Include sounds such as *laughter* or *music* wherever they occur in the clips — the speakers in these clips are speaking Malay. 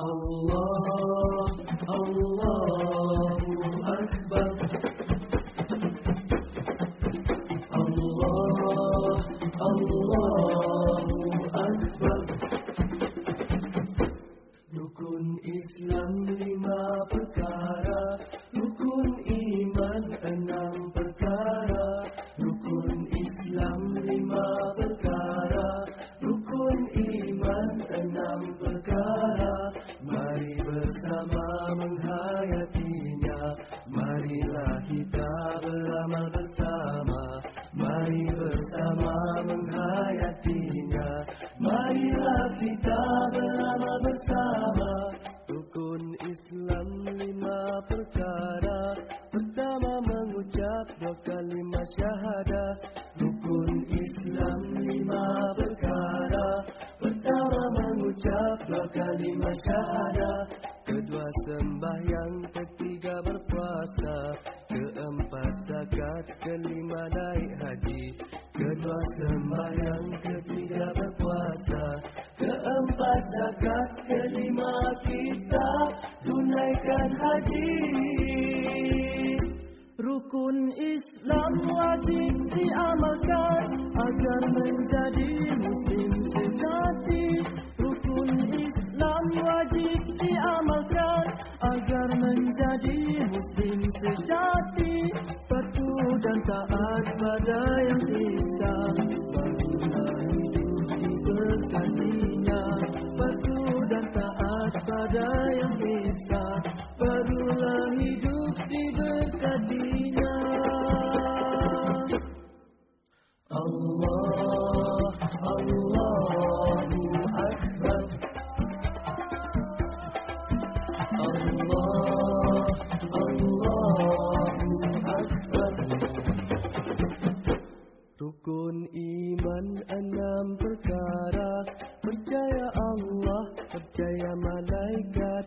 الله الله أكبر. percaya malaikat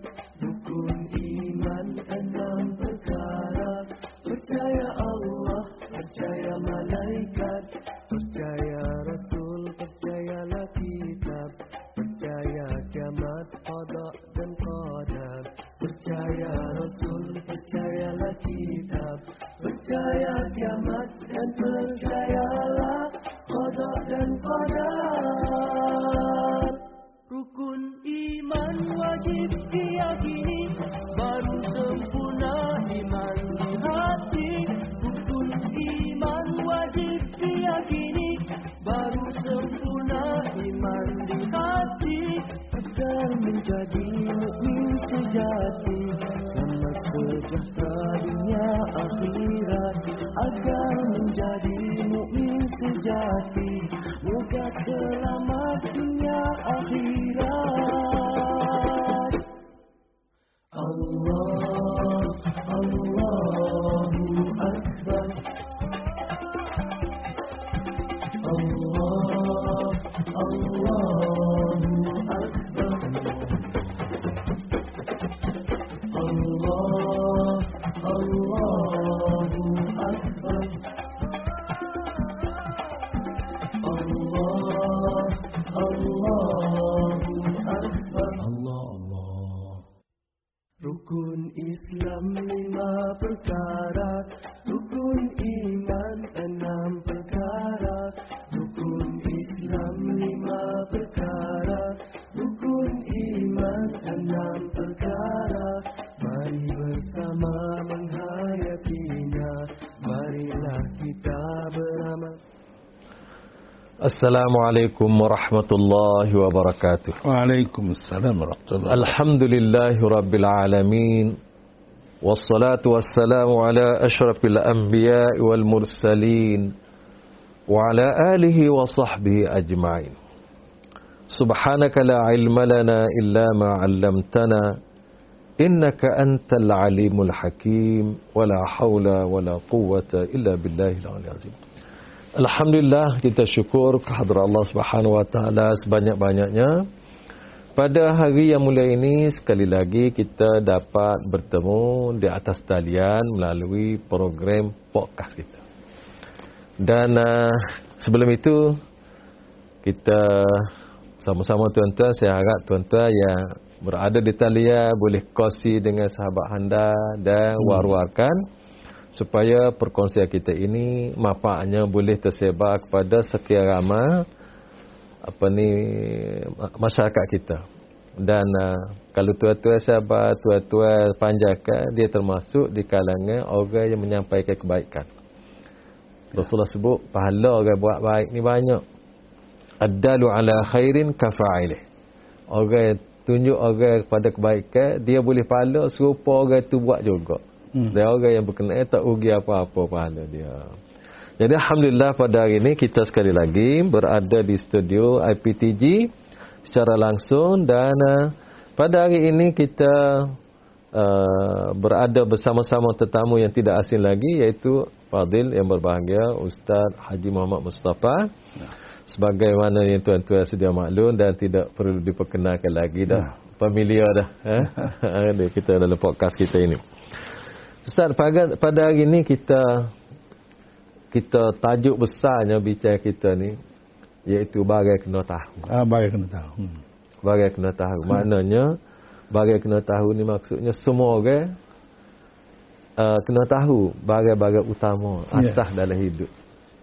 السلام عليكم ورحمة الله وبركاته. وعليكم السلام ورحمة الله. الحمد لله رب العالمين والصلاة والسلام على أشرف الأنبياء والمرسلين وعلى آله وصحبه أجمعين. سبحانك لا علم لنا إلا ما علمتنا إنك أنت العليم الحكيم ولا حول ولا قوة إلا بالله العلي العظيم. Alhamdulillah kita syukur kehadiran Allah Subhanahu Wa Taala sebanyak-banyaknya. Pada hari yang mulia ini sekali lagi kita dapat bertemu di atas talian melalui program podcast kita. Dan uh, sebelum itu kita sama-sama tuan-tuan saya harap tuan-tuan yang berada di talian boleh kongsi dengan sahabat anda dan war-warkan. Hmm supaya perkongsian kita ini manfaatnya boleh tersebar kepada sekian ramai apa ni ma- masyarakat kita. Dan uh, kalau tuan-tuan sahabat, tuan-tuan panjangkan dia termasuk di kalangan orang yang menyampaikan kebaikan. Rasulullah sebut pahala orang buat baik ni banyak. Addalu ala khairin kafa'ilih. Orang tunjuk orang kepada kebaikan, dia boleh pahala serupa orang tu buat juga. Hmm. Dan orang yang berkenaan tak rugi apa-apa pahala dia. Jadi Alhamdulillah pada hari ini kita sekali lagi berada di studio IPTG secara langsung dan uh, pada hari ini kita uh, berada bersama-sama tetamu yang tidak asing lagi iaitu Fadil yang berbahagia Ustaz Haji Muhammad Mustafa sebagaimana yang tuan-tuan sedia maklum dan tidak perlu diperkenalkan lagi dah familiar dah eh? *laughs* ada kita dalam podcast kita ini Ustaz pada, pada hari ini kita kita tajuk besarnya bicara kita ni iaitu bagai kena tahu Ah, bagai kena tahu. Hmm. bagai kena tahu maknanya bagai kena tahu ni maksudnya semua orang uh, kena tahu bagai-bagai utama Ya. asas dalam hidup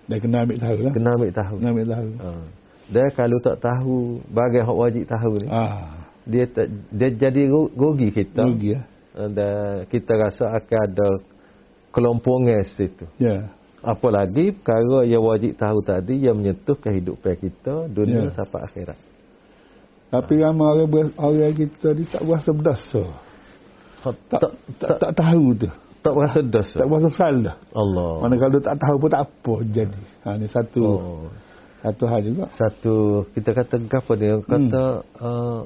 Dia kena ambil tahu lah. kena ambil tahu Kena ambil tahu. uh. dia kalau tak tahu bagai hak wajib tahu ni Ah, dia tak, dia jadi ru- rugi kita rugi ya. Uh, dan kita rasa akan ada kelompongan situ Ya. apalagi perkara yang wajib tahu tadi yang menyentuh kehidupan kita dunia Ya. sampai akhirat Tapi ramai orang, orang kita ni tak berasa berdosa. tak Tak, tak, tak, tak tahu tu. tak berasa dosa Tak berasa salah. Allah Mana kalau tak tahu pun tak apa jadi. Ha, ni satu oh. satu hal juga. satu kita kata gapo dia kata uh,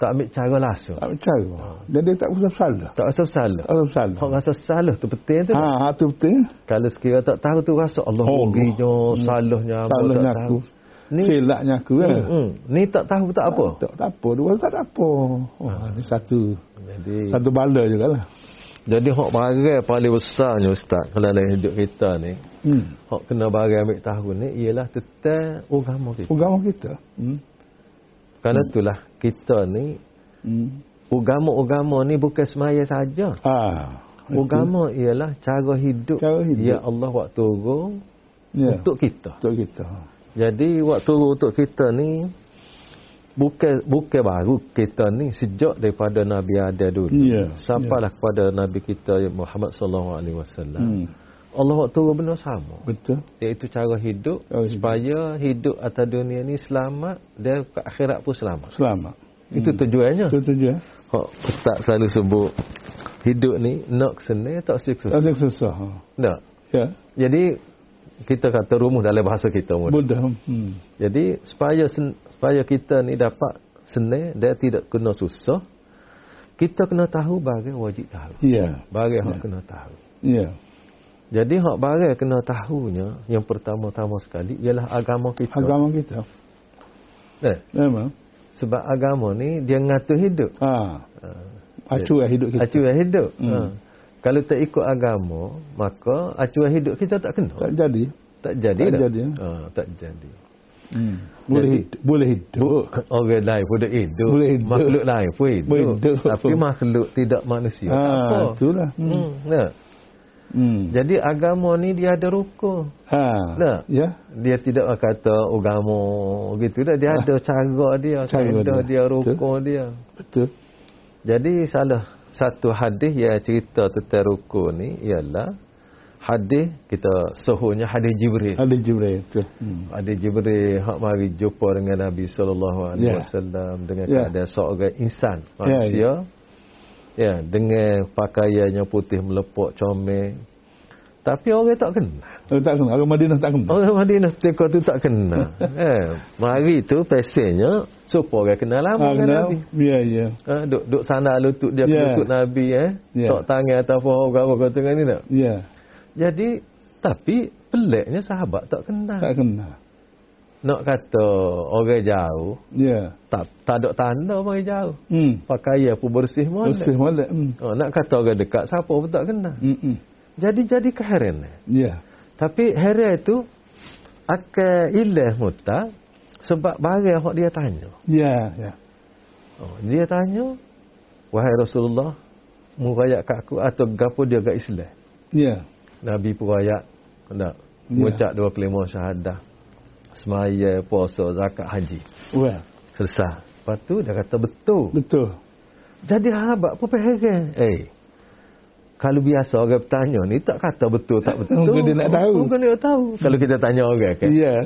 tak ambil cara langsung Tak percaya. Dan dia tak berasa salah. tak rasa salah Tak berasa salah. Hak rasa salah tu betul tu Ha, ha tu betul. kalau sekiranya tak tahu tu rasa Allah Oh, ruginya salahnya apa Salahnya tak aku. tahu ni Silapnya aku kan. hmm, hmm, ni tak tahu tak apa Tak, tak apa. Berasa tak apa. Oh, ni satu jadi satu bala juga lah. jadi hak barang paling besarnya ustaz kalau dalam hidup kita ni Hmm. hak kena barang ambil tahu ni ialah tentang agama kita Agama kita. Hmm. kerana itulah kita ni Hmm. agama-agama ni bukan semaya saja Ah. Agama ialah cara hidup, Cara hidup. Ya Allah waktu turun Ya. untuk kita. Untuk kita. Jadi waktu turun untuk kita ni bukan bukan baru kita ni sejak daripada Nabi ada dulu. Ya, Sampailah kepada Nabi kita Muhammad sallallahu alaihi wasallam. Hmm. Allah waktu turun benda sama. Betul. Iaitu cara hidup hidup. supaya hidup atas dunia ni selamat dan ke akhirat pun selamat. Selamat. Itu tujuannya. Itu tujuan. Hak Ustaz selalu sebut hidup ni nak senang tak siksa. Tak susah. Ha. Tak. Ya. Jadi kita kata rumus dalam bahasa kita mudah. Mudah. Hmm. Jadi supaya supaya kita ni dapat senang dan tidak kena susah, kita kena tahu bagai wajib tahu. Ya. Bagai hak kena tahu. Ya. Jadi hak bagai kena tahunya yang pertama-tama sekali ialah agama kita. Agama kita. Eh, Memang. sebab agama ni dia ngatur hidup. Ha. Acuan hidup kita. Acuan hidup. Hmm. Ha. Kalau tak ikut agama, maka acuan hidup kita tak kena. Tak jadi. tak jadi tak dah. jadi, ya. Ha, tak jadi. Hmm. Boleh Jadi- hidup. Boleh hidup. Orang lain pun hidup. Boleh hidup. Makhluk lain pun hidup. Boleh hidup. Tapi makhluk tidak manusia. tak apa. Ha, itulah. Hmm. Hmm. Nah. Hmm. Jadi agama ni dia ada rukun. Ha. Nah. Ya. Dia tidak kata agama gitu dah. Dia ada cara dia. Cara dia. dia, rukun dia. Betul. Jadi salah satu hadis yang cerita tentang rukun ni ialah hadis kita suhunya hadis Jibril. Ada Jibril. Betul. Hmm. Ada Jibril hak mari jumpa dengan Nabi sallallahu alaihi Ya. wasallam dengan Ya. keadaan seorang insan Ya, manusia. Ya, dengan pakaiannya putih melepok comel. Tapi orang tak kenal. Orang tak kenal. Orang Madinah tak kenal. Orang Madinah teka tu tak kenal. eh, *laughs* mari tu pesennya supaya orang kenal lama Ha, dengan kenal. Nabi. Ya, ya. Ha, duk duk sana lutut dia yeah. lutut Nabi eh. Ya. Tok tangan atas pohon apa kata dengan ni tak. Ya. Jadi tapi peliknya sahabat tak kenal. Tak kenal. Nak kata orang jauh Ya. tak tak ada tanda orang jauh. Hmm. Pakaian pun bersih molek. Bersih molek. Hmm. Oh, nak kata orang dekat siapa pun tak kenal. Hmm. Jadi jadi keheranan. Ya. Tapi heran itu akan ilah mutak Sebab barang yang dia tanya. Ya, ya. Oh, dia tanya, wahai Rasulullah, mu rayak kat aku atau gapo dia kat Islam? Ya. Nabi pun rayak, nak Ya. mengucap dua kelima syahadah. Semaya, puasa, zakat, haji. Well, Selesai. Lepas tu dia kata betul. betul. Jadi habak apa heran? Eh. Kalau biasa orang bertanya ni tak kata betul tak betul. Mungkin dia nak tahu. Mungkin dia nak tahu. Kalau kita tanya orang kan. Ya.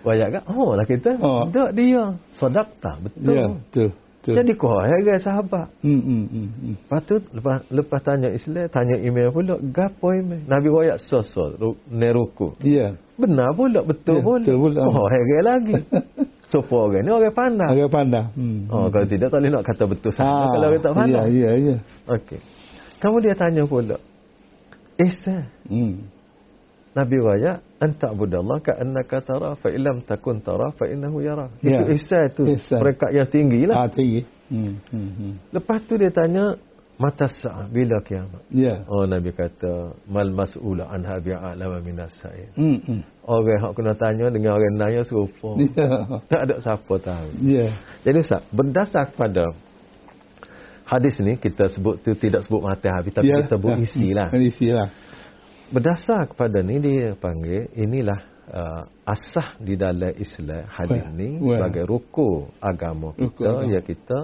Banyak kan? Oh lah kita. Oh. Tak dia. Sodak tak betul. Ya, betul. Betul. Jadi kau heran sahabat. hmm, hmm, hmm, hmm. Lepas tu lepas, lepas tanya Islam, tanya email pula. Gapo email? Nabi royak sosol, ru- neruku. Ya. Benar pula, betul Ya, pula. betul pula. Oh, heran lagi. *laughs* Sopo orang ni orang pandai. Agak pandang. Hmm. Oh, kalau tidak tak boleh nak kata betul sama Ah, kalau orang tak pandai. Ya, ya, ya. Okey. Kamu dia tanya pula. Ihsan. Hmm. Nabi raya anta budallah ka annaka tara fa illam takun tara fa innahu yara. Ya. Itu ihsan tu. Ihsan. Peringkat yang tinggi lah. Ah, tinggi. Hmm, hmm, hmm. Lepas tu dia tanya mata sa'ah bila kiamat. Ya. Oh Nabi kata mal mas'ul anha bi'alama minas sa'il. Hmm, hmm. Orang hak kena tanya dengan orang nanya serupa. *laughs* Ya. Tak ada siapa tahu. Ya. Jadi Ustaz, berdasar kepada hadis ni kita sebut tu tidak sebut mata habis tapi Ya. kita sebut Ya. isi lah. Berdasar kepada ni dia panggil inilah uh, asah di dalam Islam hadis ni wah. sebagai rukun agama kita agama. ya kita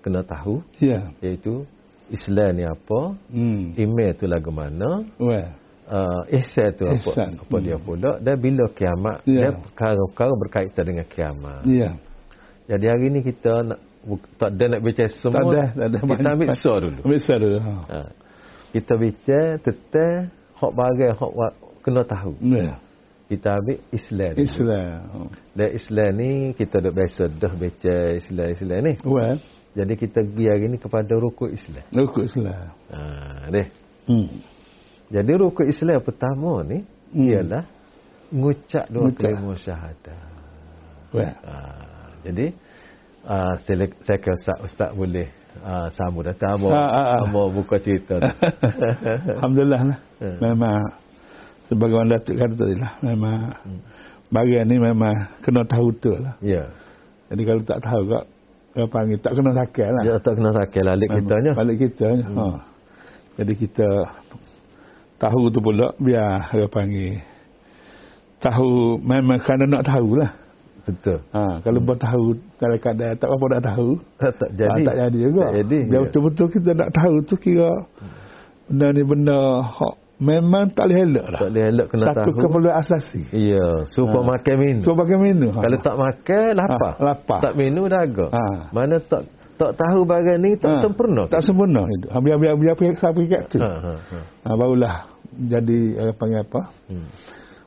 kena tahu Ya. iaitu Islam ni apa, Hmm. iman tu lagu mana, Well. uh, ihsan tu apa, Ihsan. apa dia Hmm. pula dan bila kiamat Ya. dan perkara-perkara berkaitan dengan kiamat. Ya. Jadi hari ni kita nak tak ada nak bicara semua. Tak ada, tak ada. Kita ambil so dulu. Ambil sah dulu. Ha. Ha. Kita bicara tentang hak barang hak wa- kena tahu. Ya. Kita ambil Islam. Islam. Dan Islam ni kita dah biasa dah baca Islam-Islam ni. Well. Jadi kita pergi hari ni kepada rukun Islam. Rukun Islam. Ha, deh. Hmm. Jadi rukun Islam pertama ni Hmm. ialah ngucap dua Ngucap. kelima syahadah. Well. Ha, jadi uh, saya, saya kira Ustaz, Ustaz boleh uh, sambung datang Abang, Ah, ah, ah. abang buka cerita tu. *laughs* Alhamdulillah lah. Ya. Memang sebagaimana Datuk kata tadi lah. Memang bagian ni memang kena tahu betul lah. ya. Jadi kalau tak tahu kak, dia panggil tak kena sakit lah. Dia tak kena sakit lalik Memang kita nya. Balik kita. Hmm. Ha. Jadi kita tahu tu pula biar dia panggil tahu memang kerana nak tahu lah. Betul. Ha, kalau hmm. tahu kalau kadang tak apa nak tahu. *laughs* Tak, tak Jadi, jadi. tak jadi juga. Tak jadi. Ya. betul-betul kita nak tahu tu kira benda ni benda hak memang tak boleh elak lah. Tak boleh elak kena Satu tahu. keperluan asasi. Ya, supaya Ha. makan minum. So bagaimana? Ha. Kalau tak makan lapar. Ha, lapar. Tak minum daga. Ha. Mana tak tak tahu barang ni tak Ha, sempurna. Tak sempurna itu. Ha, Biar biar biar pergi sampai kat tu. Ha, ha, ha. Ha, barulah jadi apa panggil apa? Hmm.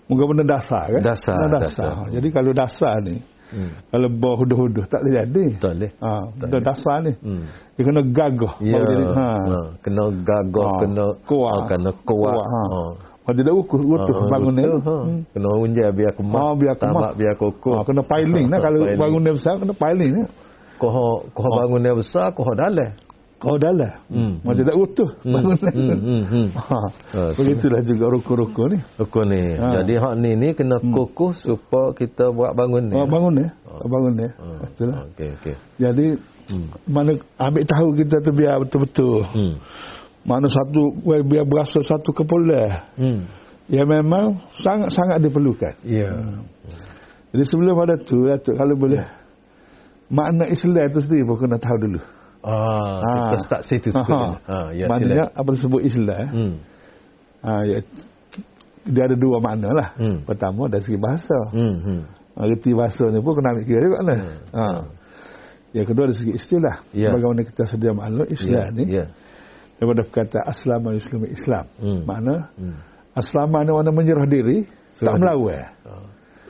Mungkin benda dasar kan? Dasar, Benda dasar. dasar. Jadi kalau dasar ni, Hmm. kalau bawah huduh-huduh tak boleh jadi. Tak boleh. Ha, benda dasar ni. Hmm. Dia kena gagah. Ya. jadi. Ha. Ha. Kena gagah, Ha. kena Kuat. ha, kena kuat. Kuat, ha. Ha. Kalau tidak utuh, utuh Ha, bangun ni. ha. Hmm. Kena unjar biar kemak. Ha, biar kemak. Tamak biar kokoh. Ha, kena piling lah. Kalau Piling. bangun dia besar, kena piling lah. Koh koh bangun dia besar, koh dalam. Kau dah lah. Hmm. Macam tak utuh Hmm, bangun dia. hmm, hmm, hmm. *laughs* Ha. Ha, Begitulah juga rukun-rukun ni. Rukun ni. Ha. Jadi hak ni ni kena kokoh supaya kita buat bangun ni. Oh, bangun ni. Bangun ni. Ha. Betul lah. Okey okey. Jadi, Hmm. mana ambil tahu kita tu biar betul-betul. Hmm. Mana satu, biar berasa satu keperluan. Hmm. Ya memang sangat-sangat diperlukan. Ya. Jadi sebelum pada tu, Datuk, kalau boleh, makna Islam tu sendiri pun kena tahu dulu. Ah, Ha. kita start situ Ha. *laughs* sekali. Ha, ya Maknanya sila. apa disebut Islam? Hmm. Ha, ya, dia ada dua makna lah. Hmm. Pertama dari segi bahasa. Hmm. hmm. Ha, Reti bahasa ni pun kena ambil kira juga lah. Hmm. Ha. Yang kedua dari segi istilah. Ya. Bagaimana kita sedia maklum Islam Ya. ni. Ya. Daripada perkataan Aslam Islam Islam. Hmm. Makna Hmm. Aslama ni mana menyerah diri, tak Serah melawan. Ha.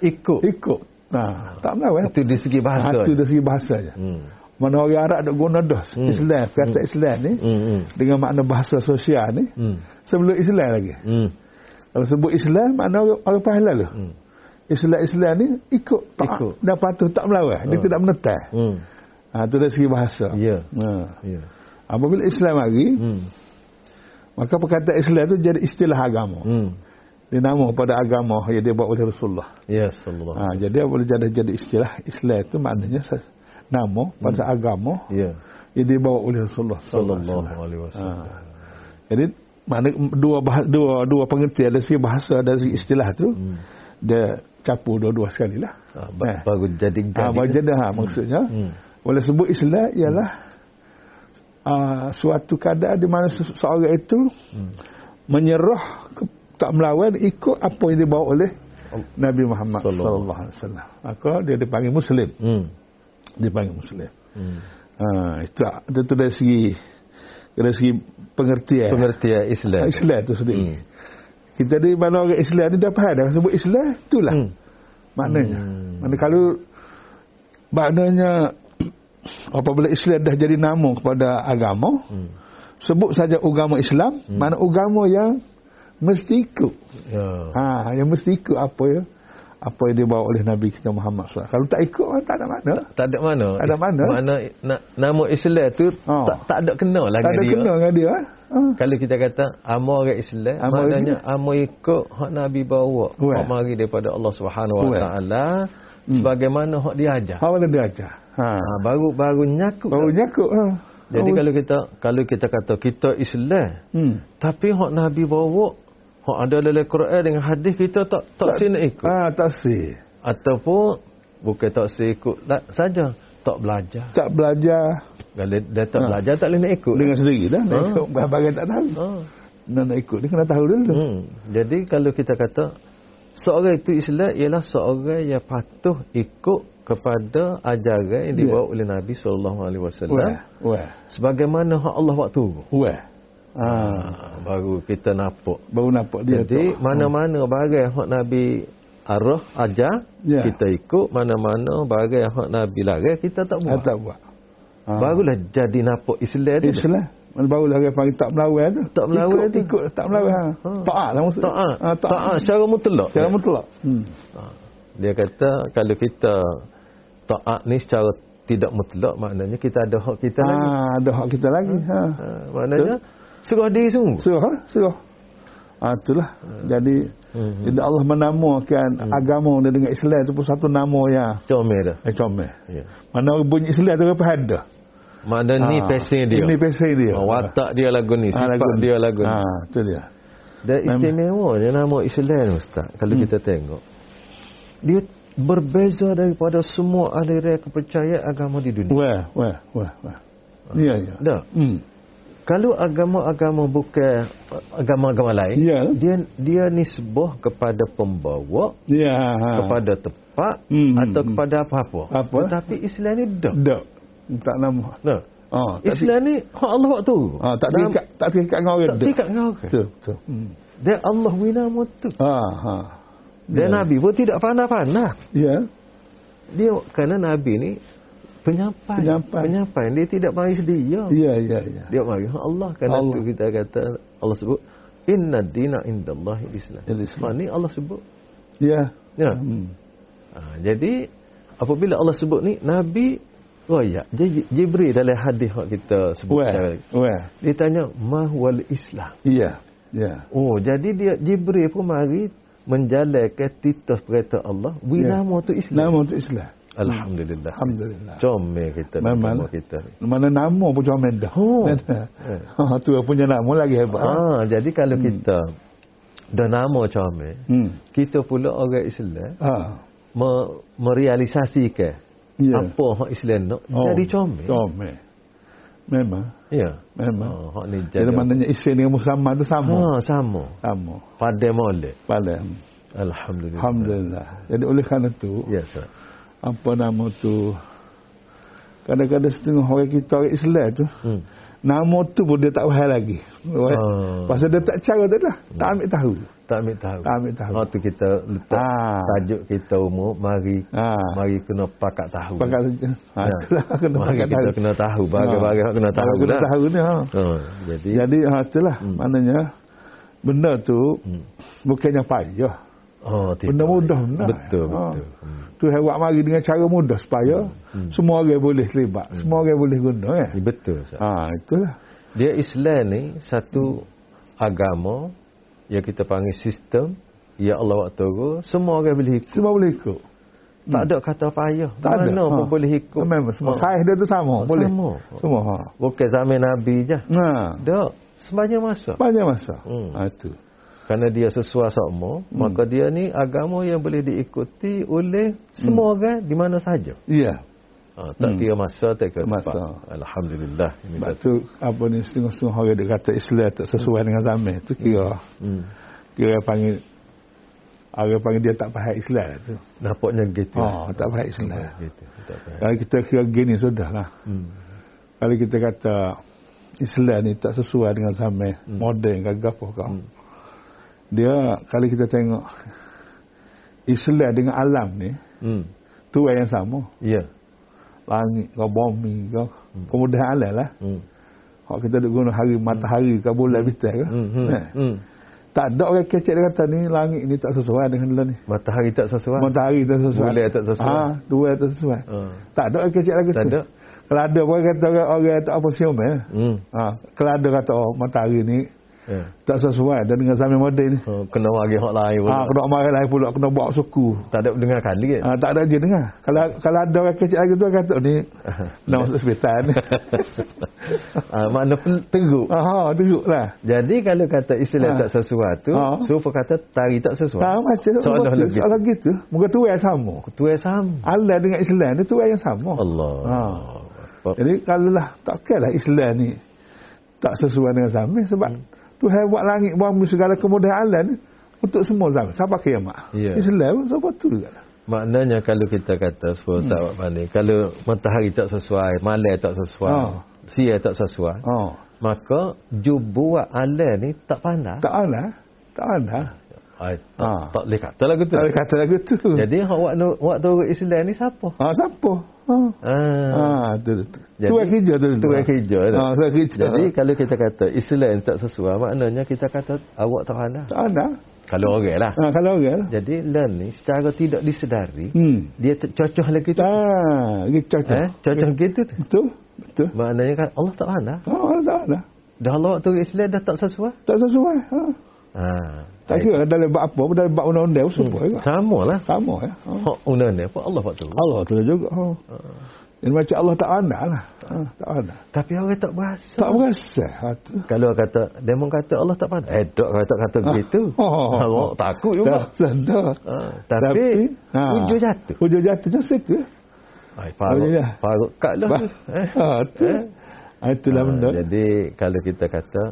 Ikut. Ikut. Nah, tak melawan. Itu dari segi bahasa. Ha, itu dari segi bahasa je. Hmm. Mana orang Arab ada guna dah Hmm. Islam, kata Islam ni Hmm. Hmm. dengan makna bahasa sosial ni Hmm. sebelum Islam lagi. Hmm. Kalau sebut Islam makna orang, orang pahala lu. Hmm. Islam Islam ni ikut tak Ikut. dan patuh tak melawan. Dia Ha. tidak menentang. Hmm. Ha tu dari segi bahasa. Ya. Ha. Ya. Apabila Islam lagi, Hmm. maka perkataan Islam tu jadi istilah agama. Hmm. Dia nama pada agama yang dia bawa oleh Rasulullah. Ya, sallallahu. Ha, jadi boleh jadi jadi istilah Islam itu maknanya nama pada agama Ya, yang dibawa oleh Rasulullah sallallahu alaihi wasallam. Ha. Jadi mana dua bahasa, dua dua pengertian dari segi bahasa dan segi istilah tu Hmm. dia campur dua-dua sekali lah. Ah, ba- Eh. baru jadi Ha, jadi. bahagian ha, maksudnya Hmm. boleh sebut Islam ialah uh, suatu keadaan di mana se- seorang itu Hmm. menyerah ke, tak melawan ikut apa yang dibawa oleh Nabi Muhammad sallallahu alaihi wasallam. Maka dia dipanggil muslim, Hmm. Dipanggil muslim. Hmm. Ha, itu itu tu dari segi dari segi pengertian Pengertian Islam. Islam tu sendiri. Hmm. Kita di mana orang Islam ni dah faham dah sebut Islam itulah Hmm. maknanya. Hmm. Mana kalau maknanya apabila Islam dah jadi nama kepada agama, Hmm. sebut saja agama Islam, mana agama yang mesti ikut. Ya. Ha, yang mesti ikut apa ya? Apa yang dibawa oleh Nabi kita Muhammad SAW. Kalau tak ikut, tak ada mana. Tak ada mana. Tak ada mana. Mana na, nama Islam tu Oh. tak, tak ada kena lah Tak ada dengan dia. kena dengan dia. Ha. Kalau kita kata amo orang Islam, Amo maknanya amo ikut hak Nabi bawa, hak mari daripada Allah Subhanahu Wa. Taala sebagaimana hak dia ajar. Ha, mana dia ajar. Ha. Ha, baru baru nyakut. Baru nyakut. Ha. Jadi Baru- kalau kita kalau kita kata kita Islam, Hmm. tapi hak Nabi bawa, hak ada dalam Quran dengan hadis kita tak tak sini ikut. Ha, tak sih. Ataupun bukan tak sini ikut tak saja, tak belajar. Tak belajar Kalau dia tak Ha. belajar tak boleh nak ikut. dengan sendiri dah. Nak Ha. ikut bahagian tak tahu. Ha. Nak, nak ikut. Dia kena tahu dulu. Hmm. Jadi kalau kita kata seorang itu Islam ialah seorang yang patuh ikut kepada ajaran yang Ya. dibawa oleh Nabi sallallahu alaihi wasallam. Wah. sebagaimana hak Allah waktu. Wah. Ha. Ha, baru kita nampak. Baru nampak dia Jadi tu. mana-mana barang hak Nabi arah ajar Ya. kita ikut mana-mana barang hak Nabi larang kita tak Ha, buat. tak buat. Ha. Barulah jadi nampak Islam tu. Islam. Barulah orang panggil tak melawan tu. Tak melawan ikut, tu. Ikut tak melawan. Ha. Ha. Taat lah maksud. Taat. Ha, Taat secara mutlak. Secara mutlak. Hmm. Ha. Dia kata kalau kita taat ni secara tidak mutlak maknanya kita ada hak kita lagi. Ha, ada hak kita lagi. Ha. Ha, maknanya serah diri sungguh. Surah, ha? surah. Ha, itulah. Jadi, Mhm. jadi Allah menamakan agama dia dengan Islam itu pun satu nama yang Comel dah. eh, comel. Ya. Mana bunyi Islam tu apa ada? Mana ni Ha. pesen dia. Ini pesen dia. Ha, watak dia lagu ni, Ha, sifat dia lagu ni. Ha, itu dia. Dan istimewanya nama Islam Ustaz. Kalau Hmm. kita tengok. Dia berbeza daripada semua aliran kepercayaan agama di dunia. Wah, wah, wah, wah. Ya, ya. Dah. Hmm. Kalau agama-agama bukan agama-agama lain, Ya. dia dia nisbah kepada pembawa, Ya, kepada tempat Hmm, atau kepada apa-apa. Apa? Tetapi Islam ni dah. Tak. Tak nama. Nah, Oh, tak Islam ni hak Allah waktu. Ah, tak terikat, tak terikat dengan orang. tak terikat dengan orang. Betul, betul. Hmm. Dan Allah wina tu. Ha, ha. Dan Ya. Nabi pun tidak pandai-pandai. Ya. Dia kerana Nabi ni penyampai. Penyampai. Penyampai. Dia tidak mari sedia. Ya, ya, ya. Dia mari hak Allah. Kerana Allah. tu kita kata Allah sebut inna dina indallahi Islam. Islam. Ha, Allah sebut. Ya. Ya. Hmm. Ha, jadi apabila Allah sebut ni Nabi royak. Jadi Jibril dalam hadis yang kita sebut Wah, sekarang. wah. Dia tanya mahwal Islam. Ya. Ya. Oh, jadi dia Jibril pun mari menjalankan titus perintah Allah. Wi Ya. nama tu Islam. Nama untuk Islam. Alhamdulillah. Alhamdulillah. Comel kita Memang. nama kita. Mana nama pun comel dah. Oh. *laughs* Eh. Ha, tu punya nama lagi hebat. Ah, jadi kalau kita dah nama comel, Hmm. kita pula orang Islam Ha. me- merealisasikan Ya. apa hak Islam nak Oh, jadi comel. Comel. Memang. Ya. Memang. Oh, hak ni Jadi jadi. maknanya Islam dengan Muhammad tu sama. Ha, sama. Sama. Pada molek. Pada. Alhamdulillah. Alhamdulillah. Jadi oleh kerana tu, Ya, sir. Apa nama tu, kadang-kadang setengah orang kita orang Islam tu, Hmm. nama tu pun dia tak faham lagi. Ah. Pasal dia tak cara dia dah. Tak ambil tahu. Tak ambil tahu. Tak ambil tahu. Ha tu kita letak Ah. tajuk kita umur mari Ha. mari kena pakat tahu. Pakat. Ha, Ya. kena mari pakat kita tahu. kena tahu bagi-bagi hak kena tahu Kena lah. tahu ni. Ha. Ha, jadi Jadi ha, itulah. Hmm. Maknanya, benda tu hmm. bukannya payah. Oh. Benda mudah benar. Betul, Ha. betul. Hmm. Tu buat mari dengan cara mudah supaya Hmm. semua orang boleh terlibat. Semua orang boleh guna. Eh? Ya, Betul. Ha, itulah. Dia Islam ni satu agama yang kita panggil sistem Ya Allah waktu tu semua orang boleh ikut. Semua boleh ikut. Tak ada kata payah. Tak ada. Mana pun Ha. boleh ikut. Memang semua Ha. saiz dia tu sama, boleh. Sama. Semua. Ha. Bukan zaman Nabi je. Nah, Tak. Sebanyak masa. banyak masa. Hmm. Ha tu. Kerana dia sesuai sama, Hmm. maka dia ni agama yang boleh diikuti oleh semua orang di mana saja. Iya. Ha, tak Hmm. kira masa, tak kira Masa. tempat. Alhamdulillah. Ini Sebab tu apa ni setengah-setengah orang dia kata Islam tak sesuai dengan zaman tu kira Hmm. kira panggil orang panggil dia tak faham Islam tu. Nampaknya gitu. Oh, tak faham Islam. Gitu. Tak faham. Kalau kita kira gini sudahlah. Hmm. Kalau kita kata Islam ni tak sesuai dengan zaman Hmm. moden ke apa kau. Hmm. Dia kalau kita tengok Islam dengan alam ni Hmm. tu yang sama. Ya. Langit ke bumi ke kemudahan alam lah. Hmm. Hak kita duk guna hari matahari ke bulan bintang ke. Hmm. Hmm. Eh, Hmm. Tak ada orang kecek dia kata ni langit ni tak sesuai dengan dia ni. Matahari tak sesuai. Matahari tak sesuai. Bulan tak sesuai. Ha, dua tak sesuai. Ha. Tak ada orang kecek lagu Tak tu. ada. Kalau ada orang kata orang, orang tak apa siom eh. Hmm. Ha, kalau ada kata oh matahari ni Ya. tak sesuai dan dengan zaman moden ni. Oh, kena bagi hak lain pula. Ha, kena marah lain pula kena bawa suku. Tak ada dengar kali kan? Ha, tak ada je dengar. Kalau kalau ada orang kecek lagi tu kata ni *laughs* nak masuk hospital ni. *laughs* ah, makna pel- teruk. ha, ha, teruklah. Jadi kalau kata Islam Ha. tak sesuatu, Ha. Sufa kata tari tak sesuai. Tak macam Soalan betul. lagi. Soalan gitu. Muka tu yang sama. Tu yang sama. Allah dengan Islam ni tu yang sama. Allah. Ha. Jadi kalau lah takkanlah Islam ni tak sesuai dengan zaman sebab Hmm. Tuhan buat langit bumi segala kemudahan ni untuk semua zaman sampai kiamat. Ya. Islam sebab tu juga. Maknanya kalau kita kata sepuluh Hmm. sahabat pandai, kalau matahari tak sesuai, malam tak sesuai, Ha. siang tak sesuai, Oh, maka jubuat alam ni tak pandai. tak ada. Tak ada. Ai, tak, Ha. tak boleh kata lagu tu. Tak boleh kata lagu tu. Jadi hak waktu waktu Islam ni siapa? ha, siapa? Ha. Ah. Ha, tu tu. Jadi- Tu yang kerja tu. Tu yang kerja tu. Ha, tu. Jadi kalau kita kata Islam tak sesuai, maknanya kita kata awak tak pandai. tak ada. Kalau orang lah. Ha, kalau orang. Jadi learn ni secara tidak disedari, Hmm. dia cocok lagi tu. Ah, gitu cocok. Eh, cocok gitu tu. Betul. Betul. Maknanya kan Allah tak pandai. Ha, tak ada. Dah Allah waktu Islam dah tak sesuai. Tak sesuai. Ha. Ha. Tak kira dalam bab apa, dalam bab undang-undang pun sesuai juga. Sama lah. Sama ya. Ha. Hak undang ni apa Allah tu. Allah tu juga. Ha. Ini macam Allah tak ada lah. Ha, tak ada. Tapi orang tak berasa. Tak berasa. Ha, tu. Kalau kata demon kata Allah tak pandai. Eh dok kata kata begitu. Oh. Awak takut juga. Tak sedar. Ha. Tapi, ha, hujung jatuh. Hujung jatuh je situ. Ai parut. Oh. Parut kat lah. Eh. Ha, tu. Eh. Ha, itulah Ha, benda. Jadi kalau kita kata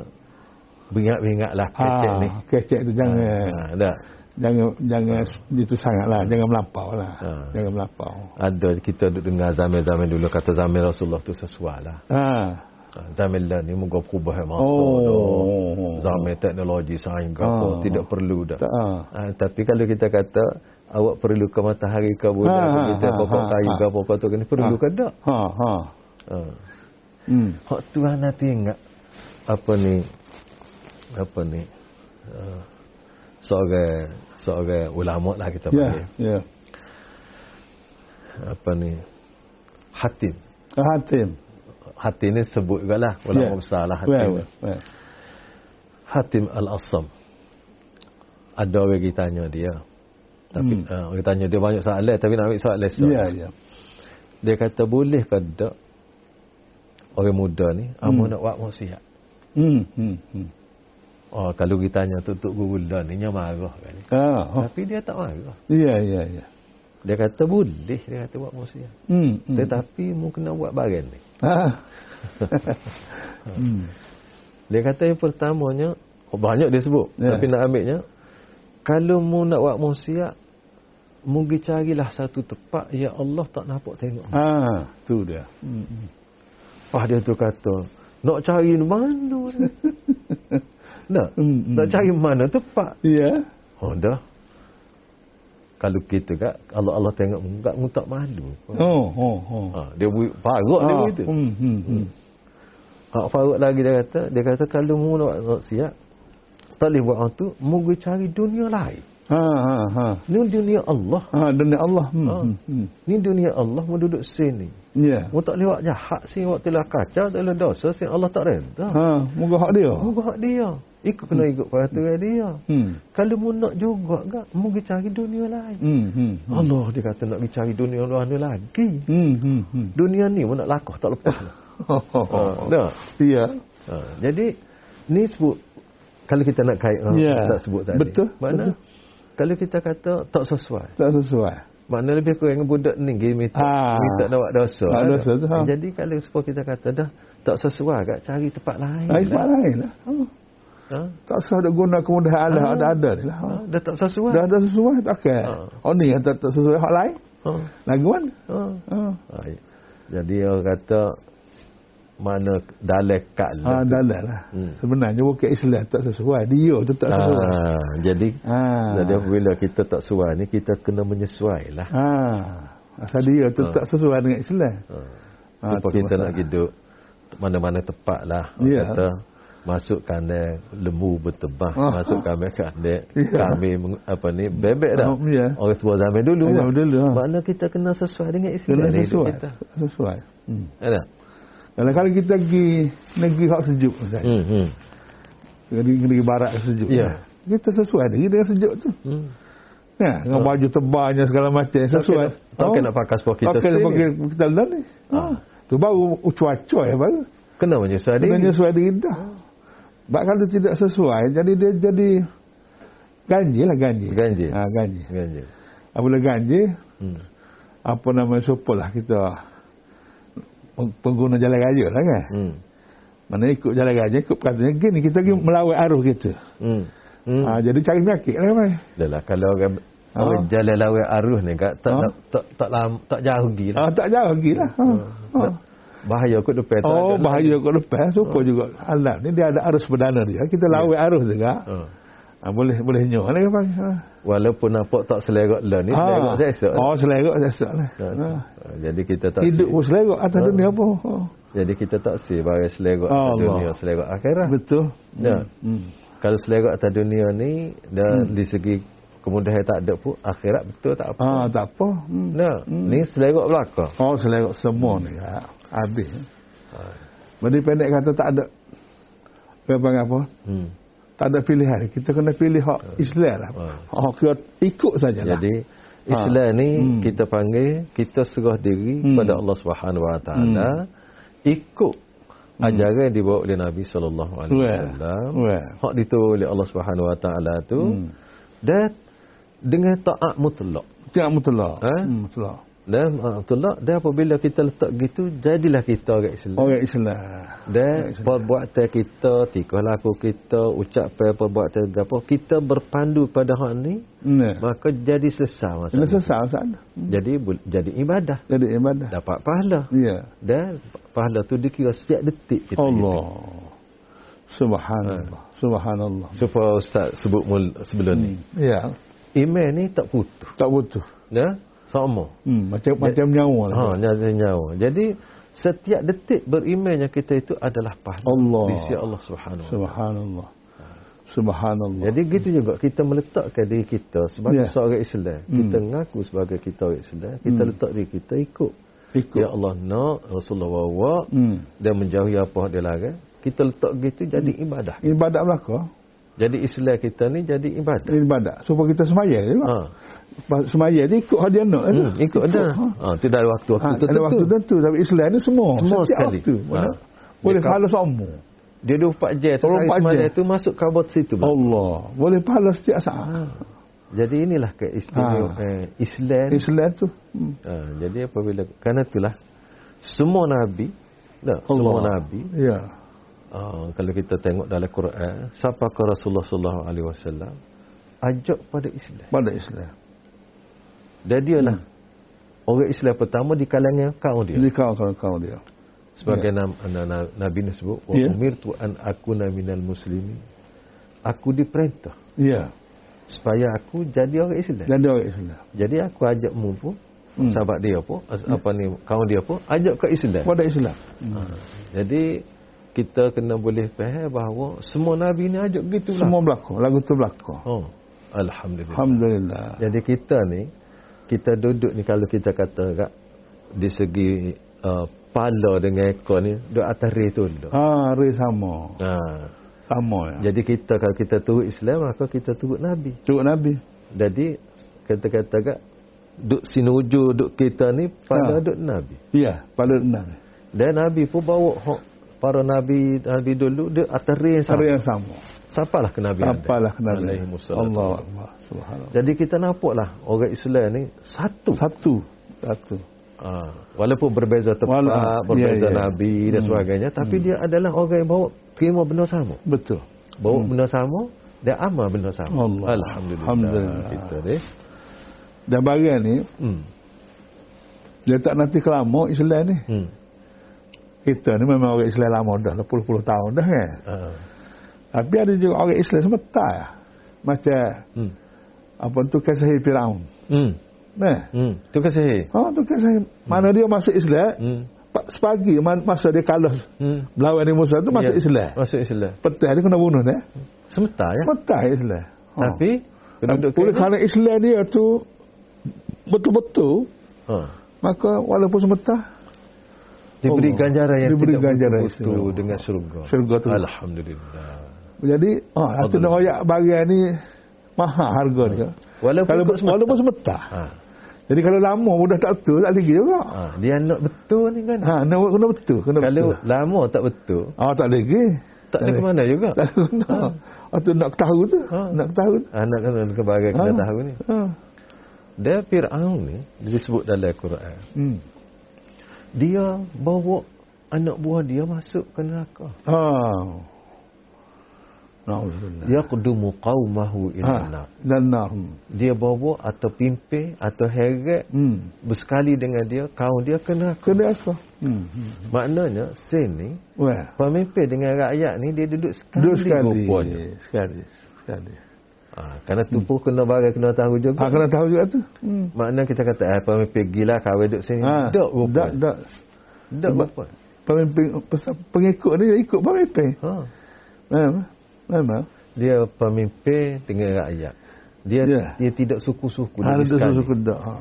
beringat-beringatlah kecek ni. Ha, kecek tu jangan. Ha, dah. Jangan jangan itu sangatlah. Jangan melampau lah. Ha. Jangan melampau. Ada kita duduk dengar zaman-zaman dulu kata zaman Rasulullah tu sesuai lah. Ha. Ha, Zaman lah ni moga perubahan masa Oh. Zaman teknologi sains apa Oh. tidak perlu dah. Tak. Ha. Ha, tapi kalau kita kata awak perlu ke matahari ke bulan Ha, ke ha, ha, pokok ha, kayu ha. ke apa kata ni perlu Ha. ke tak? Ha. Ha. Ha. Hmm. Hak Tuhan nanti ingat apa ni apa ni uh, seorang seorang ulama lah kita Ya. panggil Ya. apa ni Hatim Hatim. Hatim ni sebut juga lah ulama Ya. besar lah Hatim Well, well. Hatim Al-Assam ada orang pergi tanya dia tapi Hmm. uh, orang tanya dia banyak soalan tapi nak ambil soalan soalan Ya, ya. dia kata boleh ke tak orang muda ni hmm. amo nak buat maksiat Hmm. Hmm. Hmm. Oh kalau kita tanya tutup guru ni nya marah kan Ah, oh. tapi dia tak marah Ya, ya, ya. dia kata boleh dia kata buat maksiat Hmm. hmm. tetapi mu kena buat barang ni Ah. *laughs* hmm. dia kata yang pertamanya oh, banyak dia sebut Ya. tapi nak ambilnya kalau mu nak buat maksiat mu pergi carilah satu tempat ya Allah tak nampak tengok Ah, tu dia. Hmm. hmm. Pas dia tu kata, nak cari mana? *laughs* nak, Hmm, hmm. nak cari mana tempat? Ya. Oh dah. Kalau kita kat Allah Allah tengok muka mu tak malu. Oh, oh, oh. Ha, dia bu- parut dia Ah, begitu. Hmm, hmm, hmm. Ha, parut lagi dia kata, dia kata kalau mu nak nak siap tak boleh buat tu, mu cari dunia lain. Ha ha ha. Ni dunia Allah. Ha dunia Allah. Hmm. Ha. hmm, hmm. Ni dunia Allah mau duduk sini. Ya. Mu tak lewat jahat sini, awak telah kacau, tak lewat dosa sini Allah tak reda. Ha, moga hak dia. Mu hak dia. Ikut kena ikut peraturan dia. Hmm. Kalau mu nak juga gak, mu pergi cari dunia lain. Hmm. Hmm. hmm. Allah dia kata nak pergi cari dunia lain lagi. Hmm. Hmm. hmm. Dunia ni mu nak lakuh tak lepas. Oh, *laughs* oh, ha, oh. dah. Ya. Ha, jadi ni sebut kalau kita nak kait ha, Ya. tak sebut tadi. Betul, Mana betul. kalau kita kata tak sesuai. Tak sesuai. Makna lebih kurang budak ni game itu. Ah. Nak buat dosa. Tak kan? dosa tu, ha. Jadi kalau supaya kita kata dah tak sesuai kat cari tempat lain. Lain tempat lain lah. Ha. Ha? Tak usah ada guna kemudahan Allah. Ah. Ada-ada ni lah. Ha? Ha. Dah tak sesuai. Dah ada sesuai tak kan? Ha. Oh ni yang tak, tak sesuai hak lain. Ha. Lagu mana? Ha. Ha. Ha. Jadi orang kata mana dalil kat Ha, dalal lah. Hmm. Sebenarnya bukan Islam tak sesuai. Dia tu tak sesuai. Ah, jadi Ha. jadi apabila kita tak sesuai ni kita kena menyesuailah. Ha. Asal dia tu Ha. tak sesuai dengan Islam. Ha. Ha, tu kita nak masalah. hidup mana-mana tepat lah. Ya. Kata, masuk kandang lembu bertebah, Ah. masuk kandang kandang Ya. kami apa ni bebek dah. Oh, ya. Orang tua zaman dulu. Zaman lah. dulu, ha. Makna kita kena sesuai dengan Islam Kena sesuai. kita. Sesuai. Hmm. Ada? Kalau kalau kita pergi negeri hak sejuk Ustaz. Hmm, hmm. Negeri, negeri barat sejuk. Ya. Kita sesuai dia dengan sejuk tu. hmm. Ya, dengan baju tebalnya segala macam sesuai. Tak kena pakai sebab kita Tak kena pakai kita dalam ni. Ha. Tu baru cuaca ya baru. Kena menyesuai Kena diri. sesuai diri dah. Sebab kalau tidak sesuai, jadi dia jadi ganjil lah ganjil. Ganjil. Ha, ganjil. Ganjil. Apabila ganjil, Hmm. apa nama supaya lah kita peng- pengguna jalan raya lah kan. Hmm. Mana ikut jalan raya, ikut katanya gini, kita pergi melawat arus kita. Hmm. Hmm. Ha, jadi cari penyakit lah kan. Dah lah kalau orang Ha. jalan lawai arus ni kat tak Ha. tak tak tak, lam, tak jauh lagi lah. Ha, tak jauh lagi lah. Ha. Ha. Bahaya kot depan tu. Oh, bahaya kat depan. Supaya juga alam ni dia ada arus perdana dia. Kita lawat arus juga. Ha. Ha, boleh boleh nyok lah kan. Ha. Walaupun nampak tak selerok lah ni, selerok Ha. sesok. Oh, selerok sesok lah. Ha. Ha. Ha. Jadi kita tak Hidup pun selerok atas Ha. dunia apa. Ha. Jadi kita tak si bagai selerok Allah. atas dunia, selerok akhirat. Betul. Ya. Hmm. Kalau selerok atas dunia ni dan Hmm. di segi kemudahan tak ada pun akhirat betul tak apa. Ah, tak apa. Hmm. Nah, ni selerok belakang. Oh, selerok semua ni. Ha. Habis. Ha. Jadi pendek kata tak ada apa apa. Hmm. Tak ada pilihan. Kita kena pilih hak Islam lah. Ha. Oh, kita ikut sajalah. Jadi Islam ni Hmm. kita panggil kita serah diri Hmm. kepada Allah Subhanahu Wa Taala ikut ajaran yang dibawa oleh Nabi sallallahu alaihi wasallam. Hak diturun oleh Allah Subhanahu Wa Taala tu Hmm. dan dengan taat mutlak. Tidak mutlak. Ha? Hmm, mutlak. Dan uh, mutlak dan apabila kita letak gitu jadilah kita orang Islam. Orang Islam. Dan perbuatan kita, tingkah laku kita, ucapan perbuatan apa, kita berpandu pada hak ni, Nah. maka jadi selesai Kena masalah. sesal sana. Jadi jadi ibadah, Jadi ibadah. dapat pahala. Ya. Dan pahala tu dikira setiap detik kita hidup. Allah. Subhanallah. Subhanallah. Supaya Ustaz sebut mul sebelum ni. Ya. Iman ni tak putus. Tak butuh. Ya? Sama. Hmm, macam macam nyawa lah. Ha, nyawa nyawa. Jadi setiap detik berimannya kita itu adalah pahala Allah. di sisi Allah Subhanahu wa. Subhanallah. Subhanallah. Jadi gitu juga kita meletakkan diri kita sebagai Ya. seorang Islam. Hmm. Kita mengaku sebagai kita orang Islam. Kita Hmm. letak diri kita ikut. ikut. Ya Allah nak Rasulullah bawa Hmm. dan menjauhi apa dia larang. Kita letak gitu jadi Hmm. ibadah. Ibadat belaka. Jadi Islam kita ni jadi ibadah. Ibadat. Supaya kita semaya juga. Ha. Pas Semaya dia ikut hadiah nak. Hmm, ikut dah. Ha. Ha, tidak ada waktu-waktu Ha, tertentu. ada waktu tertentu tapi Islam ni semua Semua setiap sekali. waktu. Ha. Mana? Boleh Dia pahala semua. Dia 24 jam tu 24 sehari semalam jam. tu masuk kabar situ. Ha. Allah. Boleh pahala setiap saat. Jadi inilah keistimewaan Ha. eh, Islam. Islam tu. Hmm. Ha, jadi apabila kerana itulah semua nabi tak, semua Allah. nabi Ya. Uh, kalau kita tengok dalam Quran siapa ke Rasulullah sallallahu alaihi wasallam ajak pada Islam. Pada Islam. Dan dia lah orang Islam pertama di kalangan kaum dia. Jadi kau kau kau dia. Sebagai nam, na, na, Nabi ni sebut wa Ya. umirtu an akuna minal muslimin. Aku diperintah Ya. supaya aku jadi orang Islam. Jadi orang Islam. Jadi aku ajak mu pun Hmm. sahabat dia pun as- apa ni kaum dia pun ajak ke Islam. Pada Islam. Ha. Jadi kita kena boleh faham bahawa semua nabi ni ajak gitu Semua berlaku. Lagu tu berlaku. Oh. Alhamdulillah. Alhamdulillah. Jadi kita ni kita duduk ni kalau kita kata kak di segi uh, pala dengan ekor ni duduk atas ray tu duduk. Ha, re sama. Ha. Sama ya. Jadi kita kalau kita turut Islam maka kita turut Nabi. Cukup Nabi. Jadi kata-kata kak duk sinuju duk kita ni pada Ha. duk Nabi. Ya, pada enam. Dan Nabi pun bawa hok para Nabi Nabi dulu duk atas yang Cara sama. yang sama. Sapalah ke Nabi ada. Apalah kena Alaihi wassalatu Allah. Akbar. Subhanallah. Jadi kita nampaklah orang Islam ni satu. Satu. Satu. Ha, walaupun berbeza tempat, Wala- berbeza ya, ya. nabi dan Hmm. sebagainya, tapi dia adalah orang yang bawa terima benda sama. Betul. Bawa benda sama dan amal benda sama. Hmm. Allah. Alhamdulillah. Alhamdulillah. Kita ni. Dan bagian ni, Hmm. dia tak nanti kelama Islam ni. Hmm. Kita ni memang orang Islam lama dah, 80-puluh tahun dah kan. Ha. Tapi ada juga orang Islam sebentar. Macam, Hmm. apa tu, kasih Firaun. Hmm. Nah. Hmm. Tu kasih. Oh, tu kasih. Mana dia masuk Islam, Hmm. pa- sepagi ma- masa dia kalah Hmm. melawan Nabi Musa tu masuk Ya. Islam. Masuk Islam. Petang dia kena bunuh dia. Sementara ya. Sebentar Islam. Ha. Tapi Oleh kerana Islam dia tu betul-betul, ha. maka walaupun sebentar, diberi Allah. ganjaran yang Diberi tidak ganjaran istimewa. dengan syurga. Syurga tu. Alhamdulillah. Jadi, ah, satu nak royak bagian ni mahal harga dia. Walaupun Kalau sementara. walaupun sebentar. Ha. Jadi kalau lama mudah tak betul tak lagi juga. Ha. Dia nak betul ni kan. Ha, nak kena betul, kena Kalau betul. lama tak betul, Ah tak lagi. tak ada ke mana juga. Tak kena. Ha. tu nak tahu tu, Ha. nak tahu. tu. Anak kena kebagai kena Ha. tahu ni. Ha. Dia Fir'aun ni disebut dalam Quran. Hmm. Dia bawa anak buah dia masuk ke neraka. Ha. Nauzubillah. Yaqdumu qaumahu ila Ha. nar. Dan nar. Hmm. Dia bawa atau pimpin atau heret Hmm. bersekali dengan dia kaum dia ke neraka. Kena apa? Hmm. Maknanya sen ni Wah. pemimpin dengan rakyat ni dia duduk sekali, Dua sekali. rupanya. Sekali. Sekali. Ha, kerana tu pun kena bagai kena tahu juga. Ha, kena tahu juga tu. Hmm. Makna kita kata eh pemimpin gila kahwin duduk sini. Ha. Dok rupanya. tak. Dok Sebab- rupanya. Pemimpin, pengikut ni dia ikut pemimpin. Ha. Memang. Memang. Dia pemimpin dengan rakyat. Dia Ya. dia tidak suku-suku Ada dia susu kedak. Ha.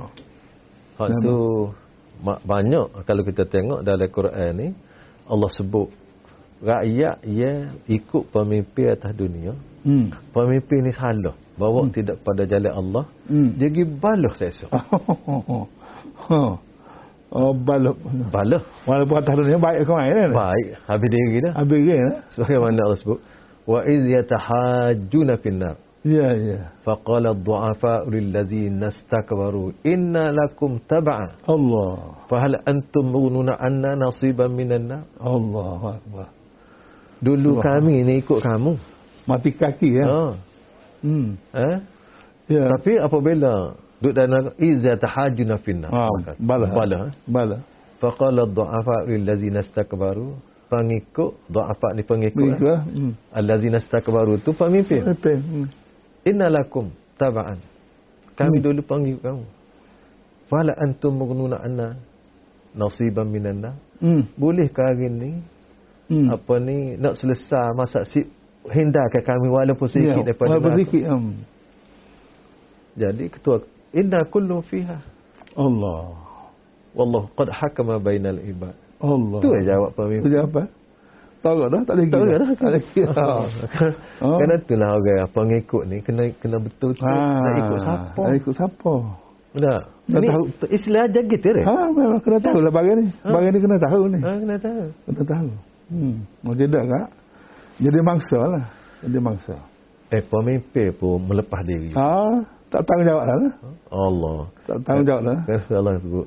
Hak tu banyak kalau kita tengok dalam Quran ni Allah sebut rakyat yang ikut pemimpin atas dunia hmm. pemimpin ni salah. Bawa hmm. tidak pada jalan Allah hmm. dia pergi baluh saya esok. *laughs* Oh baluh baluh walaupun atas dunia baik ke kan? Eh? baik. Habis dia pergi dah habis dia eh? dah sebagai mana Allah sebut wa iz yatahajuna finnar ya ya. Faqala ad-du'afa lillazi nastakbaru inna lakum tab'a Allah. Fahal antum mununa anna nasiban minan nar? Allahu akbar. Dulu kami ni ikut kamu. Mati kaki ya. Ha. Hmm. Eh? Ya. Tapi apabila duduk dalam izza tahajjuna finnar. Ha, bala. Bala. eh? Bala. Faqala ad-du'afa lillazina istakbaru pengikut du'afa ni pengikut. Eh? lah. Hmm. Allazina istakbaru tu pemimpin. Pemimpin. Hmm. Innalakum taba'an. Kami Hmm. dulu panggil kamu. Fala antum mughnuna anna nasiban minan nar. Hmm. Bolehkah hari ni Hmm. apa ni nak selesai masa si hindarkan kami walaupun sedikit Ya, daripada Walaupun sedikit. Hmm. Jadi ketua inna kullu fiha Allah. wallahu qad hakama bainal ibad. Allah. Tu yang jawab Tu pemimpin. jawapan. Tahu dah? Tak lagi. Tak ada dah. Tak lagi. Ha. Kan itulah orang pengikut ni kena kena betul-betul Ha. nak ikut siapa. Nak ikut siapa? Tak. Ini tahu. Islam aja gitu eh. Ha, memang kena tahu lah bagian ni. Ha. Ni kena tahu ni. Ha, kena tahu. Kena tahu. Hmm. Mau tidak kak? Jadi mangsa lah. Jadi mangsa. Eh pemimpin pun melepas diri. Ha, tak tanggungjawab lah. Allah. Tak tanggungjawab lah. Kan Allah sebut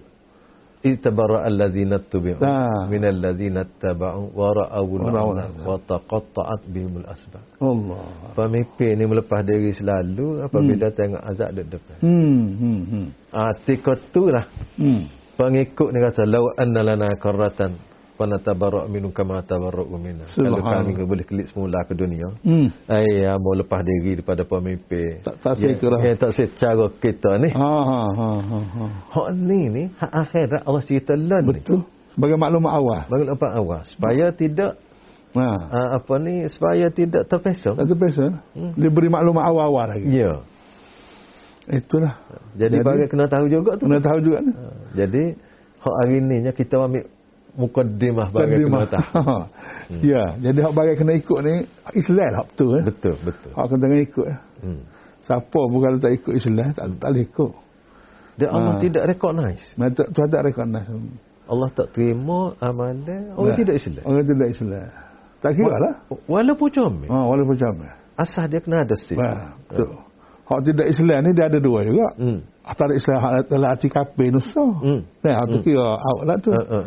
Itabara alladzina tubi'u Ah. min alladzina taba'u wa ra'aw Wa al'adab wa taqatta'at bihimul asbab. Allah. Pemimpin ni melepas diri selalu apabila tengok azab dekat depan. Hmm, hmm, hmm. Ah, tika tu lah Hmm. pengikut ni kata law anna lana karratan fa natabarra minum kama tabarra'u minna. Kalau kami boleh kelik semula ke dunia. Hmm. Eh, ya, mau lepas diri daripada pemimpin. Tak- tak Ya, secara- ya, tak secara kita ni. Ha, ha, ha, ha, ha. Hak ni ni, hak akhirat Allah cerita lan ni. Betul. Sebagai maklumat awal. Bagi apa awal supaya tidak Ha. uh, apa ni supaya tidak terpesong. Tak terpesa. Hmm. Dia beri maklumat awal-awal lagi. Ya. Itulah. Jadi, Jadi- bagi kena tahu juga tu. Kena tahu juga ni. Ha, Jadi hak hari ni kita ambil mukaddimah bagi kena Mukadimah. tahu. *laughs* Ya, jadi hak bagai kena ikut ni Islam hak betul eh. Betul, betul. Hak kena ikut. eh. Hmm. Siapa kalau tak ikut Islam tak, tak boleh ikut. Dan Allah Ha. tidak recognize. Mata tu tak recognize. Allah tak terima amalan orang Nah, tidak Islam. Orang tidak Islam. Tak kira lah. Walaupun comel. Ha, walaupun macam Asal dia kena ada sih. Ha, betul. Hak tidak Islam ni dia ada dua juga. Hmm. Antara Islam hak dalam hati kafir nusa. Hmm. Nah, hak tu kira awak lah tu. Ha, ha.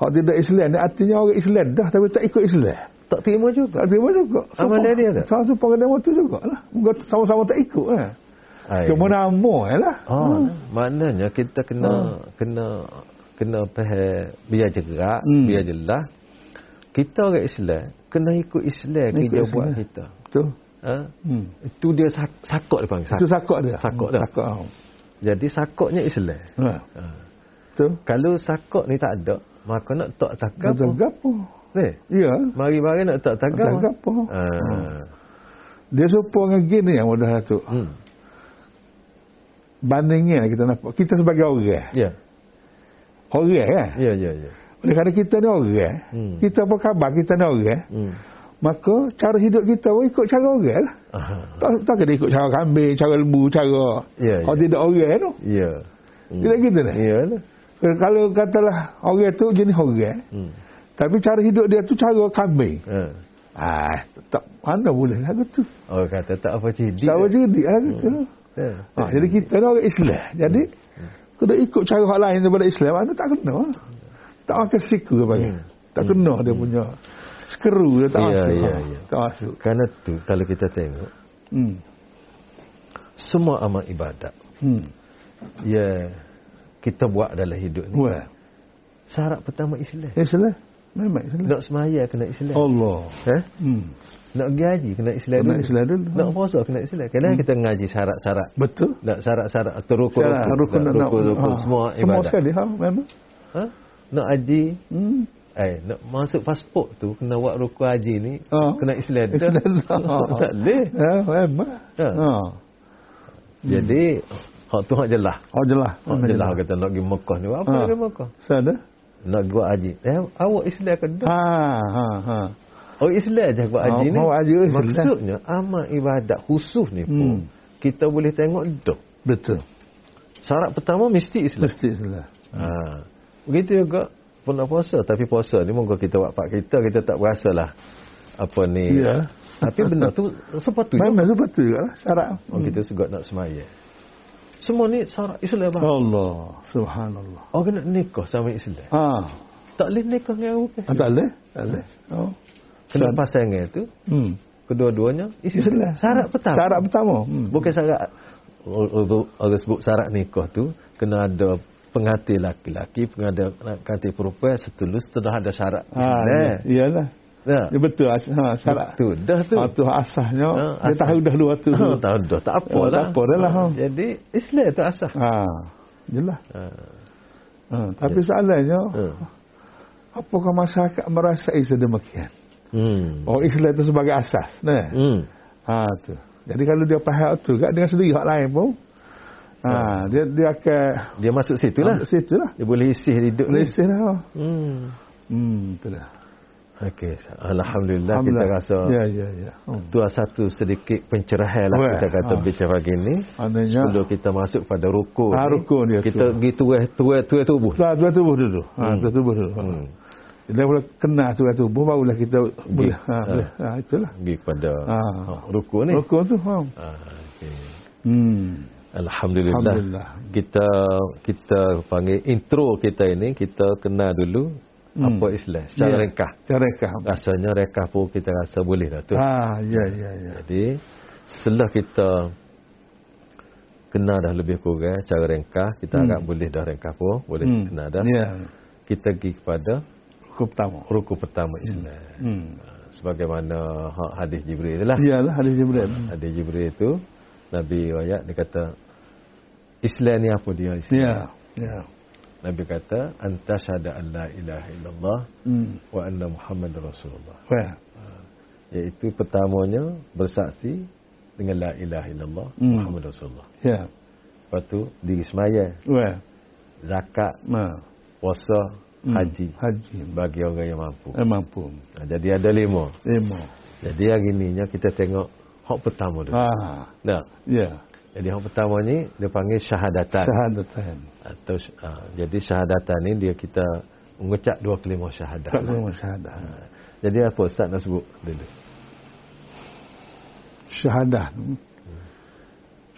Hak tidak Islam ni artinya orang Islam dah tapi tak ikut Islam. Tak terima juga. Tak terima juga. Amalan dia tak? Sama tu pengendama tu juga lah. Sama-sama tak ikut lah. Cuma nama je lah. Oh, maknanya kita kena Ha. kena kena faham biar gerak, Hmm. biar jelas. Kita orang Islam kena ikut Islam Ikut kerja buat kita. Betul. Ha? Hmm. Itu dia sak, sakok dia panggil. Itu Sak. sakok dia. Sakok Hmm, dah. Sakok. Jadi sakoknya Islam. Ha. Ha. Betul. Kalau sakok ni tak ada, maka nak tak tagap. Kata gapo? Ni, Ya. mari-mari nak tak Tak tagap. gapo. Ha. Dia serupa dengan gini yang mudah tu. Hmm. Bandingnya kita nampak. Kita sebagai orang. Ya. Orang kan? Ya, ya, ya. Oleh kerana kita ni orang. Hmm. Kita apa khabar kita ni orang. Hmm. Maka cara hidup kita pun ikut cara orang lah. Aha. Tak, tak kena ikut cara kambing, cara lembu, cara... Ya, Kalau ya. tidak orang tu. Ya. Hmm. Tidak gitu dah. Ya lah. Kalau katalah orang tu jenis orang. Hmm. Tapi cara hidup dia tu cara kambing. Ha. Ah, tak mana boleh lah tu. Oh kata tak apa jadi. Tak boleh jadi lah gitu. Ha. Ha, jadi kita ni orang Islam. Jadi kena ikut cara hak lain daripada Islam. Mana tak kena. Tak makan siku dia panggil. Hmm. Tak kena dia punya skeru dia tak Ya, masuk. ya, ya. Tak masuk. Karena tu kalau kita tengok Hmm. semua amal ibadat Hmm. ya kita buat dalam hidup ni. Wah. Syarat pertama Islam. Islam. Memang Islam. Nak semaya kena Islam. Allah. Eh? Hmm. Nak haji kena Islam Kena dulu. Islam dulu. Nak puasa kena Islam. Kadang kita ngaji syarat-syarat. Betul. Nak syarat-syarat atau rukun-rukun. Syarat, rukun nak nak- rukun-rukun ha, semua Semua ibadat. sekali. Ha, memang. Ha? Nak haji Hmm. Eh, nak masuk pasport tu kena buat rukun haji ni Ha. kena Islam. Islam. *laughs* tak boleh. Ha, memang. Ha. Ha. Jadi hak tu hak jelas. Oh jelas. Hak jelas hak kata nak pergi Mekah ni. Apa Ha. nak pergi Mekah? Sada. Nak buat haji. Eh, awak Islam ke dah? Ha, ha, ha. Oh Islam je buat haji Ha, ni. buat haji. Maksudnya amal ibadat khusus ni pun Hmm. kita boleh tengok dah. Betul. Syarat pertama mesti Islam. Mesti Islam. Ha. Begitu juga pun nak puasa tapi puasa ni moga kita buat pak kita kita tak berasalah apa ni. Ya. Tapi benda tu sepatutnya Memang juga lah. Syarat. oh, kita juga nak semaya. Semua ni syarat Islam bang. Allah. Subhanallah. Orang nak nikah sama Islam. Ha. Tak boleh nikah dengan orang bukan. Ah, tak boleh? Tak boleh. Oh. Kena Syarat. pasangan tu Hmm. kedua-duanya Islam. Islam. Syarat pertama. Syarat pertama. Hmm. Bukan syarat orang sebut syarat nikah tu kena ada pengantin laki-laki, pengantin perempuan setulus sudah ada syarat. Ha, ya. Iyalah. Nah, Ya betul. as- Ha, syarat. tu dah tu. Ha, tu asasnya. Ha, dia tahu dah dua tu. Ha, tahu dah tak apa lah. tak apa dah lah, ha. Jadi Islam tu asas. Ha. Jelas. Ha. Ha. Tapi soalannya, Ha. apakah masyarakat merasai sedemikian? Hmm. Oh, Islam itu sebagai asas. Nah. Hmm. Ha tu. Jadi kalau dia faham tu kan dengan sendiri hak lain pun ha, dia dia akan Dia masuk situ lah. ambil situ lah. Dia boleh isi hidup ni. Malaysia lah. Hmm. Hmm, betul lah. Okey. Alhamdulillah, kita rasa Ya, ya, ya. Hmm. tu satu sedikit pencerahan lah kita kata ha. bicara pagi ni. Maknanya Sebelum kita masuk pada rukun Ah, ni, rukun dia kita pergi tuai tuai tuai tubuh. Tuan tuan tubuh dulu. Ha, Hmm. tuan tubuh dulu. Hmm. Dia boleh kena tuan tubuh barulah kita boleh. Ha, Ha. boleh. Ha, itulah. Pergi kepada Ha. ha, rukun ni. Rukun tu. Ha. Ha, okey. Hmm. Alhamdulillah. Alhamdulillah. Kita kita panggil intro kita ini kita kenal dulu Hmm. apa Islam secara Ya. ringkas. Cara rekah. Rasanya ringkas pun kita rasa boleh dah tu. Ha, ya, ya, ya. Jadi setelah kita kenal dah lebih kurang cara ringkas, kita Hmm. harap boleh dah ringkas pun, boleh Hmm. kenal dah. Ya. Kita pergi kepada Rukun pertama. rukun pertama Islam. Hmm. Sebagaimana ha- hadis Jibril lah. Iyalah hadis Jibril. Hadis Jibril itu Nabi ayat dia kata Islam ni apa dia Islam? Ya. Ya. Nabi kata anta syahada an la ilaha illallah Hmm. wa anna Muhammad Rasulullah. Wah. Iaitu pertamanya bersaksi dengan la ilaha illallah Hmm. Muhammad Rasulullah. Ya. Lepas tu diri semaya, Well. zakat, Ha. puasa, Hmm. haji Haji. bagi orang yang mampu. Eh, mampu. Ha, jadi ada lima. Lima. Jadi hari ni nya kita tengok hak pertama dulu. Ah. Nah, Ya. Jadi hak pertama ni dia panggil syahadatan. Syahadatan. Atau uh, jadi syahadatan ni dia kita mengucap dua kelima syahadat. Tak kena syahadah. Jadi apa Ustaz nak sebut dulu? Syahadah. ni-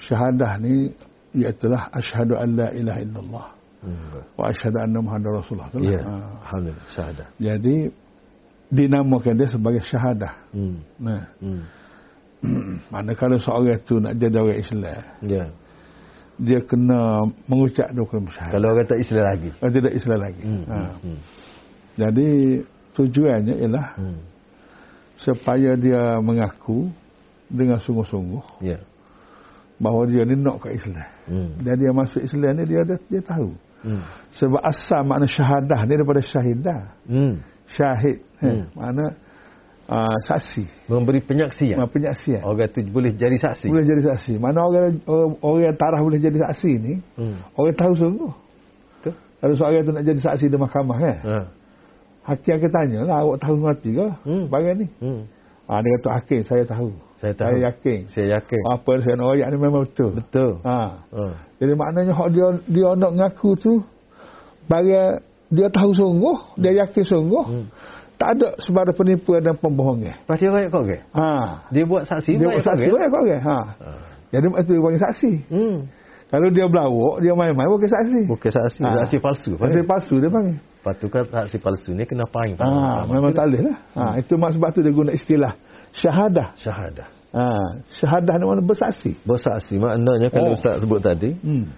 Syahadah ni iaitulah asyhadu an la ilaha illallah Hmm. wa asyhadu anna muhammadar rasulullah. Ya, Ha. alhamdulillah syahadat. Jadi dinamakan dia sebagai syahadah. Hmm. Nah, Hmm. Manakala seorang itu nak jadi orang Islam, Ya. dia kena mengucap dua kalimah syahadah. Kalau orang tak Islam lagi. Kalau tidak Islam lagi. Hmm. Ha. Hmm. Jadi tujuannya ialah Hmm. supaya dia mengaku dengan sungguh-sungguh Ya. bahawa dia ni nak ke Islam. Hmm. Dan dia masuk Islam ni dia dia, dia tahu. Hmm. Sebab asal makna syahadah ni daripada syahidah. Hmm. Syahid. Hmm. Hmm. Makna uh, saksi. Memberi penyaksian. Ya. Penyaksian. Orang tu boleh jadi saksi. Boleh jadi saksi. Mana orang orang, orang yang tarah boleh jadi saksi ni, Hmm. orang tahu sungguh. Betul. Kalau seorang tu nak jadi saksi di mahkamah kan, Ha. hakim akan tanya lah, awak tahu mati ke? Hmm. Barang ni. Hmm. Ha, dia kata, hakim saya tahu. Saya tahu. Saya yakin. Saya yakin. Apa yang saya nak royak ni memang betul. Betul. Ha. Ha. Jadi maknanya hak dia dia nak ngaku tu barang dia tahu sungguh, dia yakin sungguh. Hmm. Tak ada sebarang penipuan dan pembohongan. Lepas dia rakyat kau ke? Ha. Dia buat saksi. Dia buat saksi kau ke? orang kau Ha. Ha. Jadi itu dia panggil saksi. Hmm. Kalau dia belawak, dia main-main bukan saksi. Bukan saksi. Ha. Saksi palsu. Saksi palsu dia panggil. Lepas tu kan saksi palsu ni kena paing. Ha, memang tak boleh lah. Ha, itu mak sebab tu dia guna istilah syahadah. Syahadah. Ha, syahadah ni mana bersaksi. Bersaksi maknanya kalau Oh. Ustaz sebut tadi, Hmm.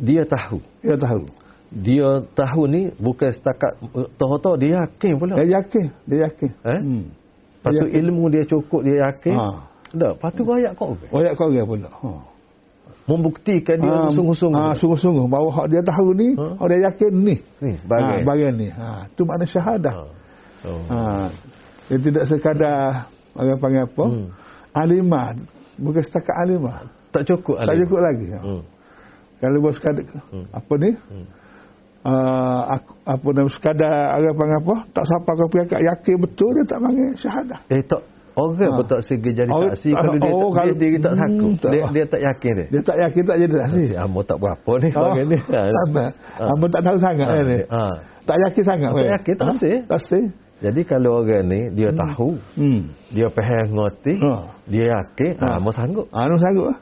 dia tahu. Dia tahu. Dia tahu ni bukan setakat tahu-tahu dia yakin pula. Dia yakin, dia yakin. Eh? Hmm. Lepas tu ilmu dia cukup dia yakin. Ha. Tak, lepas tu rakyat kau ke? Royak kau dia pula. Ha. Membuktikan dia Ah, sungguh-sungguh. Ah, sungguh-sungguh bahawa hak dia tahu ni, Ha? hak dia yakin ni. Ni, bagai. Ha, bagian ni. Ha, tu makna syahadah. Ha. Oh. Ha. Dia tidak sekadar orang panggil apa? Hmm. Alimah. Bukan setakat alimah. Tak cukup Tak alim. cukup lagi. Ha. Hmm. Kalau buat sekadar Hmm. apa ni? Hmm. Uh, apa nama sekadar panggil apa? Tak siapa kau pergi yakin betul dia tak panggil syahadah. Eh tak orang Ha. pun tak segi jadi Orang saksi tak- kalau dia oh, tak kalau- dia diri tak Hmm, saku. tak. Dia, dia tak yakin dia. Dia tak yakin tak jadi saksi. Si Amo tak berapa ni Oh, orang ni. Ha. sama. Ha. Amba tak tahu sangat Ha. kan ni. Ha. Tak yakin sangat. Tak weh. yakin, tak Ha? sih. Tak. Jadi kalau orang ni dia tahu, Hmm. dia faham ngerti, Ha. dia yakin, Ha. ah, mau sanggup. Ah, nu sanggup ah.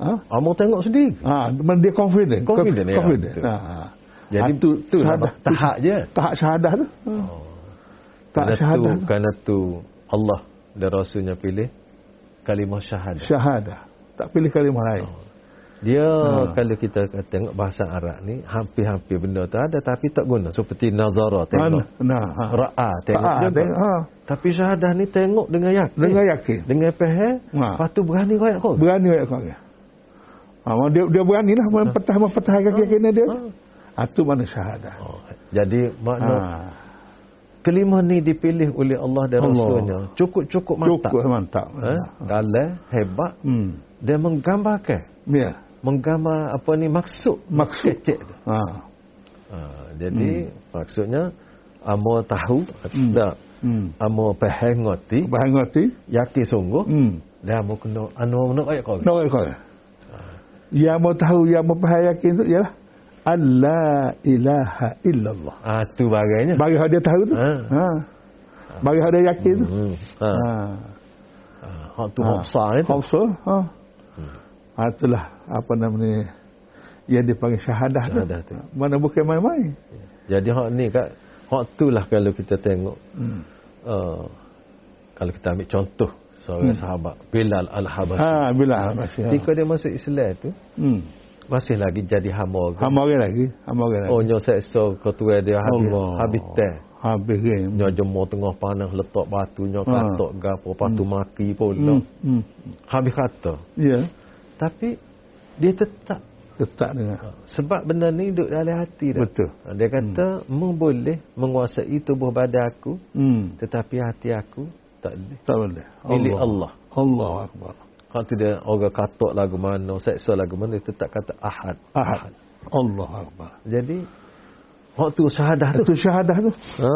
Ha? Amo tengok sendiri. Ah, dia confident. Confident, ya. confident. Betul. Ha. Ha. Jadi Ah, tu tu syahadah. lah tahap je. Tahap syahadah tu. Ha. Oh. Tak Kerana syahadah. tu, kerana tu Allah dan Rasulnya pilih kalimah syahadah. Syahadah. Tak pilih kalimah lain. Oh. Dia Ha. kalau kita tengok bahasa Arab ni hampir-hampir benda tu ada tapi tak guna seperti nazara tengok. Nah, ha. Ra'a tengok juga. tengok. Ha. Tapi syahadah ni tengok dengan yakin. Dengan yakin. Dengan faham. Ha. Lepas tu berani rakyat kau. Berani ayat kau. Ha, dia dia berani lah mempetah mempertahankan keyakinan dia. Ha. Ha, tu mana syahadah. Oh, jadi makna Ha. kelima ni dipilih oleh Allah dan Allah. Rasulnya cukup-cukup mantap. Cukup mantap. Eh? Dalam hebat Hmm. dan menggambarkan Ya. menggambar apa ni maksud Maksud. Ha. Ha, jadi maksudnya amo tahu Hmm. tak Hmm. amo faham ngerti Bahan ngerti? yakin sungguh Hmm. dan amo kena anu nak ayat kau. Nak ayat kau. Yang mau tahu, yang mau faham yakin tu ialah Allah ilaha illallah. Ah tu bagainya. Bagi hak dia tahu tu. Ha. Ha. Bagi hak dia yakin tu. Hmm. Ha. Ha. ha. Hak tu maksa itu. Khawsa. Ha. Hmm. Ha, itulah apa namanya yang dipanggil syahadah, Syahadah tu. Mana bukan main-main. Jadi hak ni kat hak tu lah kalau kita tengok Hmm. uh, kalau kita ambil contoh seorang Hmm. sahabat Bilal Al-Habashi. Ha, bila masih. Ketika dia masuk Islam tu Hmm. Masih lagi jadi hamba orang. Hamba orang lagi, hamba orang lagi. Oh nyo seksa ketua dia habis Allah. habis teh. Habis kan. Nyo jemur tengah panas letak batu nyo Ha. katok gapo patu maki pula. Hmm. Hmm. Habis kata. Ya, Tapi dia tetap tetap dengan. sebab benda ni duduk dalam hati dah. Betul. Dia kata hmm. boleh menguasai tubuh badan aku Hmm. tetapi hati aku tak boleh. Tak boleh. Milik Allah. Allah Akbar. Tu dia orang katok lagu mana, seksa lagu mana dia tetap kata ahad. Ahad. Allah Akbar. Jadi hak tu syahadah tu. Itu syahadah tu. Ha.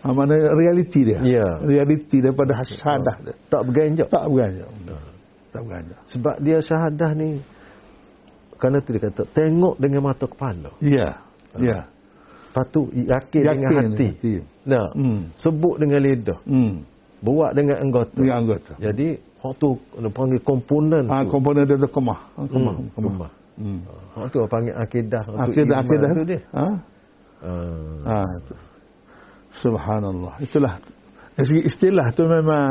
Ha, mana realiti dia. Ya. Realiti daripada syahadah dia. Tak berganjak. Tak beranjak. Tak beranjak. Sebab dia syahadah ni kerana tu dia kata tengok dengan mata kepala. Ya. Ya. Lepas tu yakin, Yakin dengan hati. hati. Nah, Hmm. sebut dengan lidah. Hmm. Buat dengan anggota. Dengan anggota. Jadi hak tu kena panggil komponen Ha, tu. komponen dia tu kemah. Ha, Kemah. Hmm, Kemah. Hmm. Hak tu panggil akidah Akidah, akidah. tu dia. Ha? Ha. Ha. tu. Subhanallah. Itulah. Segi istilah tu memang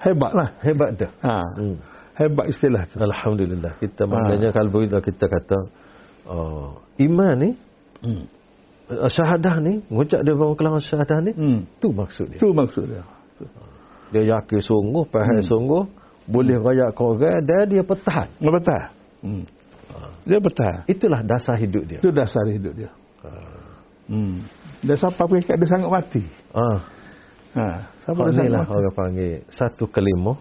hebat lah. Hebat dah. Ha. Hmm. Hebat istilah tu. Alhamdulillah. Kita Ha. maknanya kalau kita kita kata uh, iman ni Hmm. syahadah ni ngucap dia bawa kelangan syahadah ni Hmm. tu maksud dia. Itu maksud dia. Dia yakin sungguh, faham sungguh, boleh rayak ke orang dan dia pertahan. Dia betul. Hmm. Dia betul. Itulah dasar hidup dia. Itu dasar hidup dia. Hmm. Dia siapa peringkat dia sangat mati. Ah, Ha. Siapa dia sangat lah mati. orang panggil satu kalimah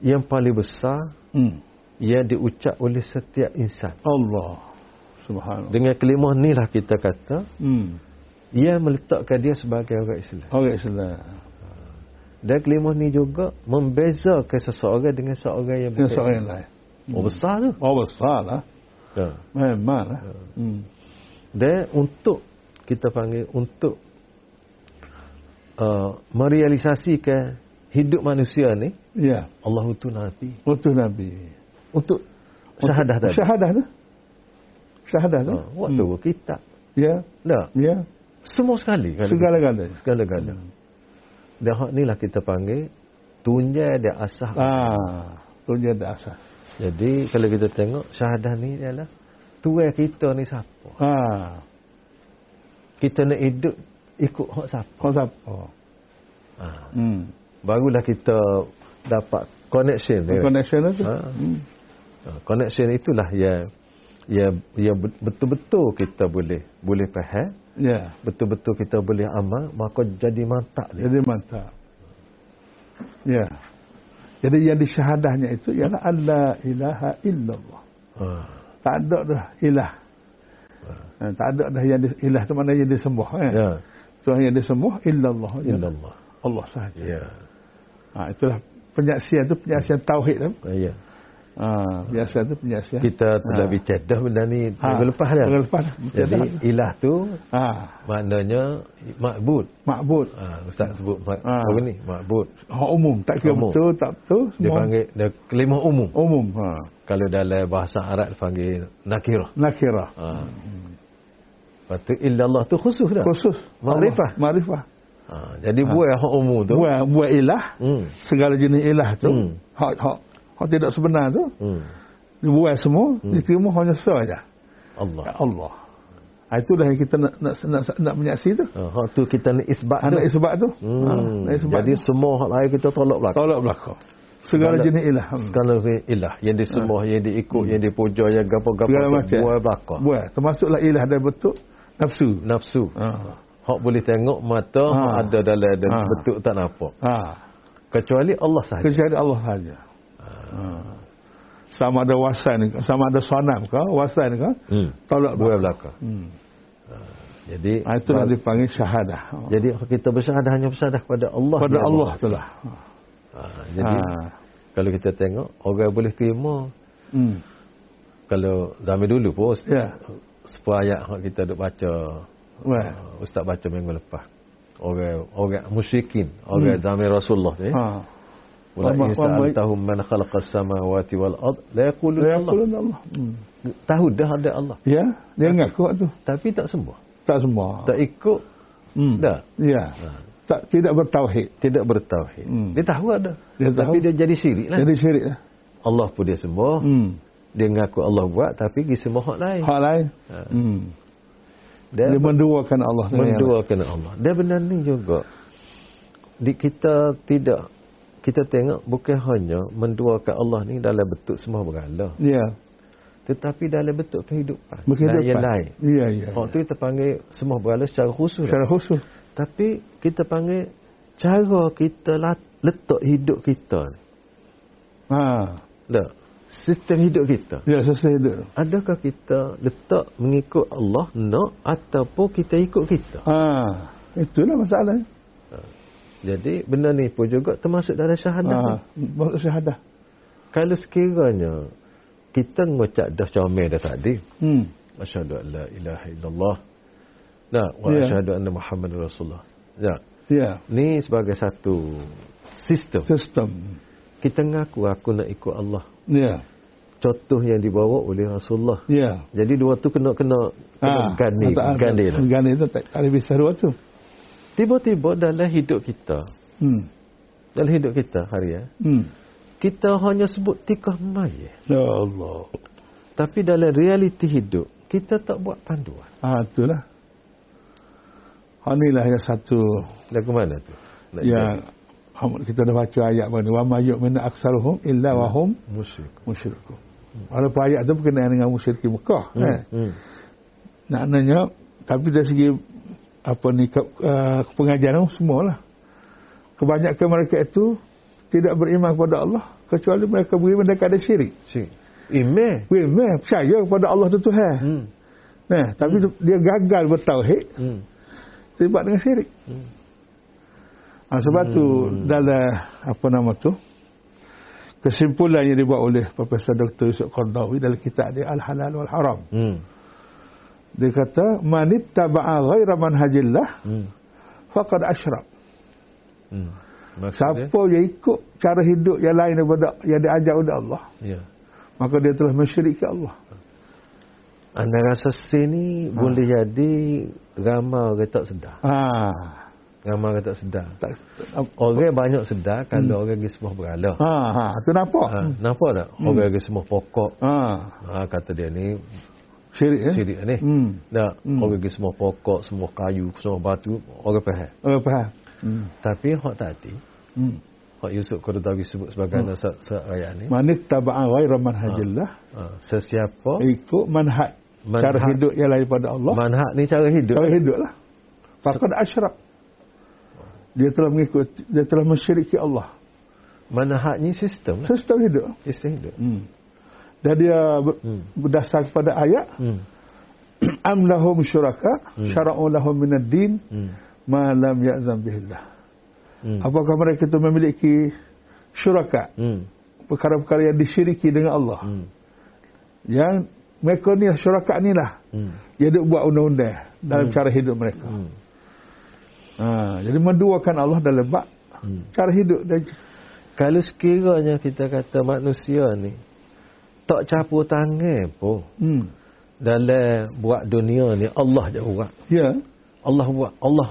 yang paling besar Hmm. yang diucap oleh setiap insan. Allah. Subhanallah. Dengan kalimah ni lah kita kata Hmm. ia meletakkan dia sebagai orang Islam. Orang Islam. Dan kalimah ni juga membezakan seseorang dengan seorang yang Dengan bukan. seorang yang lain. Oh, besar tu. Oh besar lah. Ya. Memang lah. Hmm. Dan untuk kita panggil untuk uh, merealisasikan hidup manusia ni Ya. Allah itu Nabi Utuh Nabi. untuk syahadah tadi. Syahadah tu. Syahadah tu. Ha, waktu hmm. kitab. Ya. Tak. Ya. Semua sekali. kan? Segala-galanya. Segala-gala. Dan hak ni lah kita panggil tunjai dia asah. Ah. Tu dia ada asas. Jadi kalau kita tengok syahadah ni ialah tuai kita ni siapa. Ah. Kita nak hidup ikut hak siapa. Kau siapa? Ha. Hmm. Barulah kita dapat connection. dia. Connection tu. Ha. Hmm. Ha, connection itulah yang yang yang betul-betul kita boleh boleh faham, Ya. betul-betul kita boleh amal, maka jadi mantap dia. Jadi mantap. Ya. Jadi yang disyahadahnya itu ialah Allah ilaha illallah. Ha. Tak ada dah ilah. Ha, tak ada dah yang di, ilah tu mana yang disembah kan? Ya. Tuhan yang disembah illallah. Illallah. Allah sahaja. Ya. Ha, itulah penyaksian tu penyaksian tauhid tu. Ha, ya. Ha, penyaksian tu penyaksian. Kita telah Ha. bicara dah benda ni Ha, minggu lepas dah. minggu lepas. Jadi ilah tu ha, maknanya makbud. makbud. Ha, Ustaz sebut mak, Ha. apa ni? Makbud. Ha, umum. Tak kira Umum. betul, tak betul. Dia Semua panggil dia kelimah umum. umum. Ha. Kalau dalam bahasa Arab dia panggil nakirah. Nakirah. Ha. Lepas tu illallah tu khusus dah. Khusus. Makrifah. Allah, Makrifah. Ha. Jadi buat hak umum tu. Buat, buat ilah. Hmm. Segala jenis ilah tu. Hmm. Hak, hak, tidak sebenar tu. Hmm. Dibuat semua. Hmm. Diterima hanya saja. Allah. Ya Allah. Ha, itulah yang kita nak nak nak, nak, nak menyaksi tu. Ha, hak tu kita nak isbat tu. Anak isbat tu. Hmm. Ha, nak isbat Jadi tu. semua hak lain kita tolak belakang. Tolak belakang. Segala Segala- jenis ilah. Hmm. Segala jenis ilah yang disembah, yang diikut, yang dipuja, yang gapo-gapo Segala macam. buat belakang. Buat. Termasuklah ilah dan bentuk nafsu. Nafsu. Ha. Hak boleh tengok mata, Ha. ada dalam dan Ha. betul tak nampak. Ha. Kecuali Allah sahaja. Kecuali Allah saja. Ha. Sama ada wasan ke, sama ada sanam ke, wasan ke, Hmm. tolak Buat belakang. belakang. Hmm. Jadi Ha, itulah dipanggil syahadah. jadi kita bersyahadah hanya bersyahadah kepada Allah. Pada Ya Allah itulah. Ha, jadi Ha. kalau kita tengok orang boleh terima Hmm. kalau zaman dulu pun Ya. sebuah ayat yang kita duk baca uh, ustaz baca minggu lepas. Orang orang musyrikin, orang Hmm. zaman Rasulullah ni. Ha. Sa'altahum man as-samawati wal ard la yaquluna Dia Allah. yaqulun Allah. Hmm. Tahu dah ada Allah, Ya, dia ngaku tu. tapi tak semua. Tak semua. Tak ikut, Hmm. dah. Ya. Tak tidak bertauhid. Tidak bertauhid. Hmm. Dia tahu ada. Dia tapi tahu. dia jadi syirik lah. Jadi syirik lah. Allah pun dia semua. Hmm. Dia ngaku Allah buat tapi pergi semua hak lain. Hak lain. Ha. Hmm. Dia Dia menduakan Allah menduakan Allah. Dan benda ni juga di kita tidak kita tengok bukan hanya menduakan Allah ni dalam bentuk semua berhala. Ya. Tetapi dalam bentuk kehidupan. Berkehidupan. Dan yang lain. Ya, ya. Hak tu kita panggil semua berhala secara khusus. Secara khusus. Tapi kita panggil cara kita lat- letak hidup kita ni. Ha. Tak. Sistem hidup kita. Ya, selesai hidup. Adakah kita letak mengikut Allah nak ataupun kita ikut kita? Ha. Itulah masalah. Jadi benda ni pun juga termasuk dalam syahadah. Ha. Maksud syahadah. Kalau sekiranya kita mengucap dah comel dah tadi, Hmm. asyhadu an la ilaha illallah. Nah, wa Ya. asyhadu anna Muhammadar Rasulullah. Ya. Ya. Ni sebagai satu sistem. Sistem. Kita ngaku aku nak ikut Allah. Ya. Contoh yang dibawa oleh Rasulullah. Ya. Jadi dua tu kena kena kena gani, tak- gani. tak- Gani tu tak, lebih seru tu. Tiba-tiba dalam hidup kita, Hmm. dalam hidup kita hari ya, Hmm. kita hanya sebut tikah mayat. Ya Allah. Tapi dalam realiti hidup, kita tak buat panduan. Ha, itulah. Inilah yang satu ke mana tu? Nak yang Muhammad kita dah baca ayat mana wa ma yu'minu aktsaruhum illa wa hum jadi musyrik. musyrikun. Walaupun ayat tu berkenaan dengan musyrik Mekah Hmm. kan. Hmm. Maknanya tapi dari segi apa ni ke, uh, pengajaran semualah. Kebanyakan mereka itu tidak beriman kepada Allah kecuali mereka beriman mereka ada syirik. Syirik. Iman. Beriman percaya kepada Allah tu Tuhan. Hmm. Nah, tapi dia gagal bertauhid Hmm. terlibat dengan syirik. Hmm. Ha, sebab tu dalam apa nama tu kesimpulan yang dibuat oleh Profesor Dr. Yusuf Qardawi dalam kitab dia Al-Halal wal Haram. Hmm. Dia kata manit taba'a ghaira manhajillah Hmm. faqad asyrak. Hmm. Maksudnya? Siapa yang ikut cara hidup yang lain daripada yang diajar oleh Allah, Ya. maka dia telah mensyirikkan Allah. Anda rasa sini boleh jadi ramai orang tak sedar. Ha. Ramai orang tak sedar. Tak, Orang banyak sedar kalau orang pergi semua berhala. ha, ha, tu nampak. Ha, nampak tak? Orang pergi semua pokok. Ha. Ha, kata dia ni Syirik eh? syirik ni. Hmm. Tak, Hmm. orang pergi semua pokok, semua kayu, semua batu, orang faham. Oh, faham. Hmm. Tapi hak tadi, Hmm. hak Yusuf Qaradawi sebut sebagai hmm. nasab ayat ni, Manit taba'a ghaira manhajillah ha, sesiapa ikut manhaj, Manhaj. cara hidup yang lain pada Allah manhaj ni cara hidup. cara hidup lah faqad asyrak dia telah mengikut dia telah mensyiriki Allah Manhaj ni sistem lah. sistem hidup Sistem hidup. hmm. Dan dia ber, Hmm. berdasar kepada ayat Hmm. *clears throat* am lahum syuraka Hmm. syara'u lahum minad din Hmm. ma lam ya'zam bihillah Hmm. apakah mereka itu memiliki syuraka Hmm. perkara-perkara yang disyiriki dengan Allah Hmm. yang mereka ni syuraka ni lah Hmm. yang dia buat undang-undang dalam cara hidup mereka Hmm. ha, jadi menduakan Allah dalam bab Hmm. cara hidup dan Kalau sekiranya kita kata manusia ni tak campur tangan pun hmm. dalam buat dunia ni Allah je buat. ya Allah buat. Allah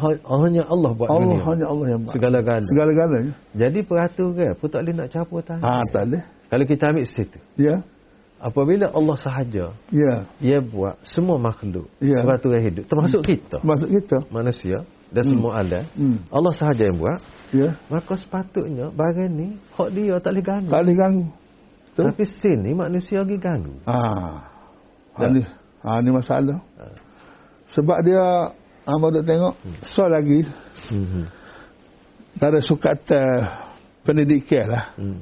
hanya Allah buat Allah dunia. hanya Allah yang buat Segala-gala. segala-galanya Jadi peraturan pun tak boleh nak campur tangan. ha, tak boleh Kalau kita ambil situ. ya Apabila Allah sahaja ya dia buat semua makhluk Ya. peraturan hidup termasuk kita masuk kita manusia dan semua alam hmm. Allah sahaja yang buat ya maka sepatutnya barang ni hak dia tak boleh ganggu tak boleh ganggu Betul? tapi sini manusia pergi ganggu ha. ha, Ya. ni, ha, ni masalah Ha. sebab dia Abang duk tengok so lagi hmm. ada sukatan pendidikan lah Hmm.